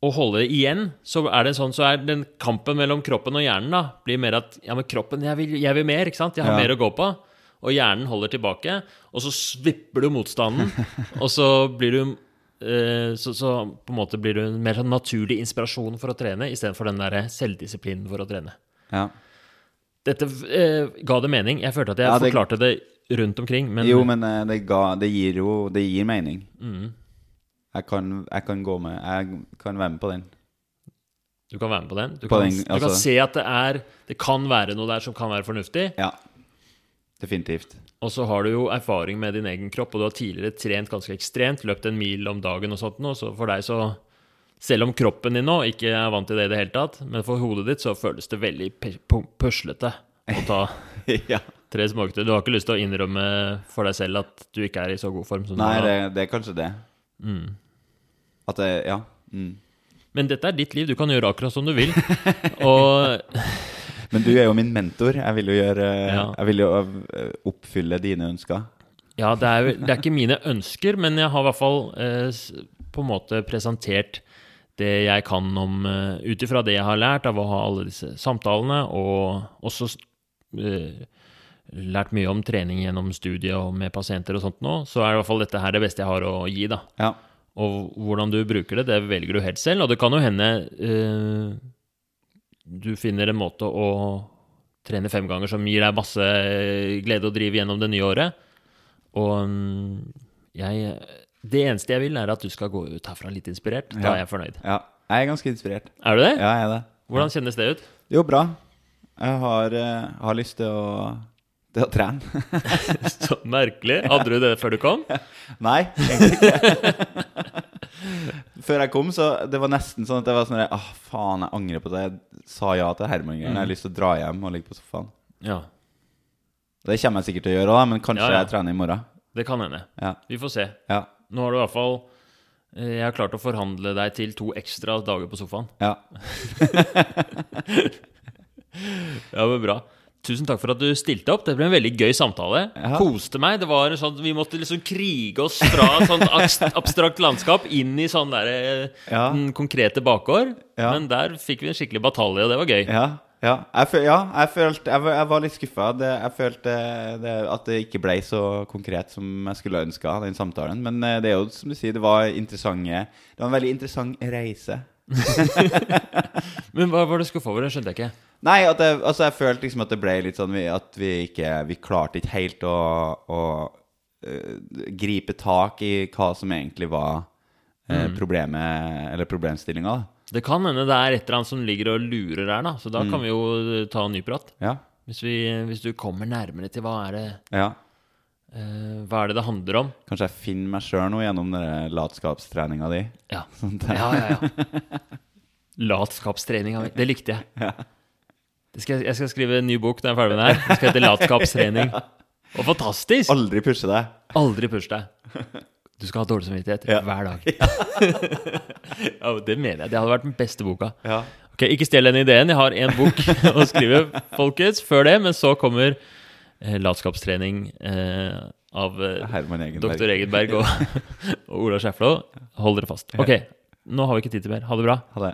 og holde det igjen, så er det sånn, så er den kampen mellom kroppen og hjernen da, blir mer at ja, men kroppen, jeg vil, jeg vil mer, ikke sant? Jeg har Ja. mer å gå på. Og hjernen holder tilbake, og så svipper du motstanden, og så blir du eh, så, så på en måte blir du en mer sånn naturlig inspirasjon for å trene, istedenfor den der selvdisiplinen for å trene. ja. Dette eh, ga det mening. Jeg følte at jeg Ja, det- forklarte det rundt omkring, men, jo, men eh, det, ga, det gir jo Det gir mening. mm, Jeg kan, jeg kan gå med Jeg kan være med på den. du kan være med på den. Du På kan, den, du kan altså- se at det er Det kan være noe der som kan være fornuftig. Ja. Definitivt. Og så har du jo erfaring med din egen kropp, og du har tidligere trent ganske ekstremt, løpt en mil om dagen og sånt noe, så for deg så Selv om kroppen din nå ikke er vant til det i det hele tatt, men for hodet ditt så føles det veldig puslete å ta ja. tre småøkter. Du har ikke lyst til å innrømme for deg selv at du ikke er i så god form som Nei, du det, Nei, det er kanskje det. Mm. At det Ja. Mm. Men dette er ditt liv, du kan gjøre akkurat som du vil. Og Men du er jo min mentor. Jeg vil jo gjøre Ja. Jeg vil jo øh, oppfylle dine ønsker. Ja, det er, det er ikke mine ønsker, men jeg har i hvert fall eh, på en måte presentert det jeg kan om uh, Ut ifra det jeg har lært av å ha alle disse samtalene, og også eh, lært mye om trening gjennom studiet og med pasienter og sånt nå, så er i hvert fall dette her det beste jeg har å gi, da. Ja. Og hvordan du bruker det, det velger du helt selv. Og det kan jo hende eh, du finner en måte å trene fem ganger som gir deg masse glede å drive gjennom det nye året. Og mm, jeg Det eneste jeg vil, er at du skal gå ut herfra litt inspirert. Da er jeg fornøyd. ja. Jeg er ganske inspirert. Er du det? Ja, jeg er det. Hvordan kjennes det ut? Jo, bra. Jeg har, eh, har lyst til å, til å trene. Så merkelig. Hadde du det før du kom? Nei, egentlig ikke. Før jeg kom, så det var nesten sånn at jeg var sånn Åh, faen, jeg angrer på det. Jeg sa ja til Herman. Mm. Jeg har lyst til å dra hjem og ligge på sofaen. Ja. Det kommer jeg sikkert til å gjøre da, men kanskje Ja, ja. jeg trener i morgen. Det kan hende. Ja. Vi får se. Ja. Nå har du i hvert fall eh, Jeg har klart å forhandle deg til to ekstra dager på sofaen. ja. Ja, men bra. Tusen takk for at du stilte opp. Det ble en veldig gøy samtale. Ja. Koste meg. Det var en sånn, Vi måtte liksom krige oss fra et sånt abstrakt landskap inn i sånn der, eh, Ja. konkrete bakgård. Ja. Men der fikk vi en skikkelig batalje, og det var gøy. Ja, ja. Jeg, føl, jeg følte Jeg jeg var litt skuffa. Jeg følte det, at det ikke ble så konkret som jeg skulle ønska, den samtalen. Men eh, det er jo som du sier, det var interessante Det var en veldig interessant reise. Men hva var det skuffa over? Det skjønte jeg ikke. Nei, at jeg, altså jeg følte liksom at det ble litt sånn At vi ikke Vi klarte ikke helt å, å uh, gripe tak i hva som egentlig var uh, problemet, eller problemstillinga. Det kan hende det er et eller annet som ligger og lurer her, da. Så da kan vi jo ta en ny prat. Ja. Hvis, vi, hvis du kommer nærmere til hva er det ja. Eh, Hva er det det handler om? Kanskje jeg finner meg sjøl nå gjennom latskapstreninga di. Ja. ja, Ja, ja, Latskapstreninga mi. Det likte jeg. Det skal, jeg- skal skrive en ny bok når jeg er ferdig med det her. Det skal hete Latskapstrening. Og fantastisk! Aldri pushe deg. Aldri pushe deg. Du skal ha dårlig samvittighet Ja. hver dag. ja, det mener jeg. Det hadde vært den beste boka. Ja. Ok, Ikke stjel den ideen. Jeg har én bok å skrive, folkens, før det. Men så kommer latskapstrening eh, av eh, Egenberg. doktor Egenberg og, og Ola Skjæflo. Hold dere fast. Ok, nå har vi ikke tid til mer. Ha det bra. Ha det.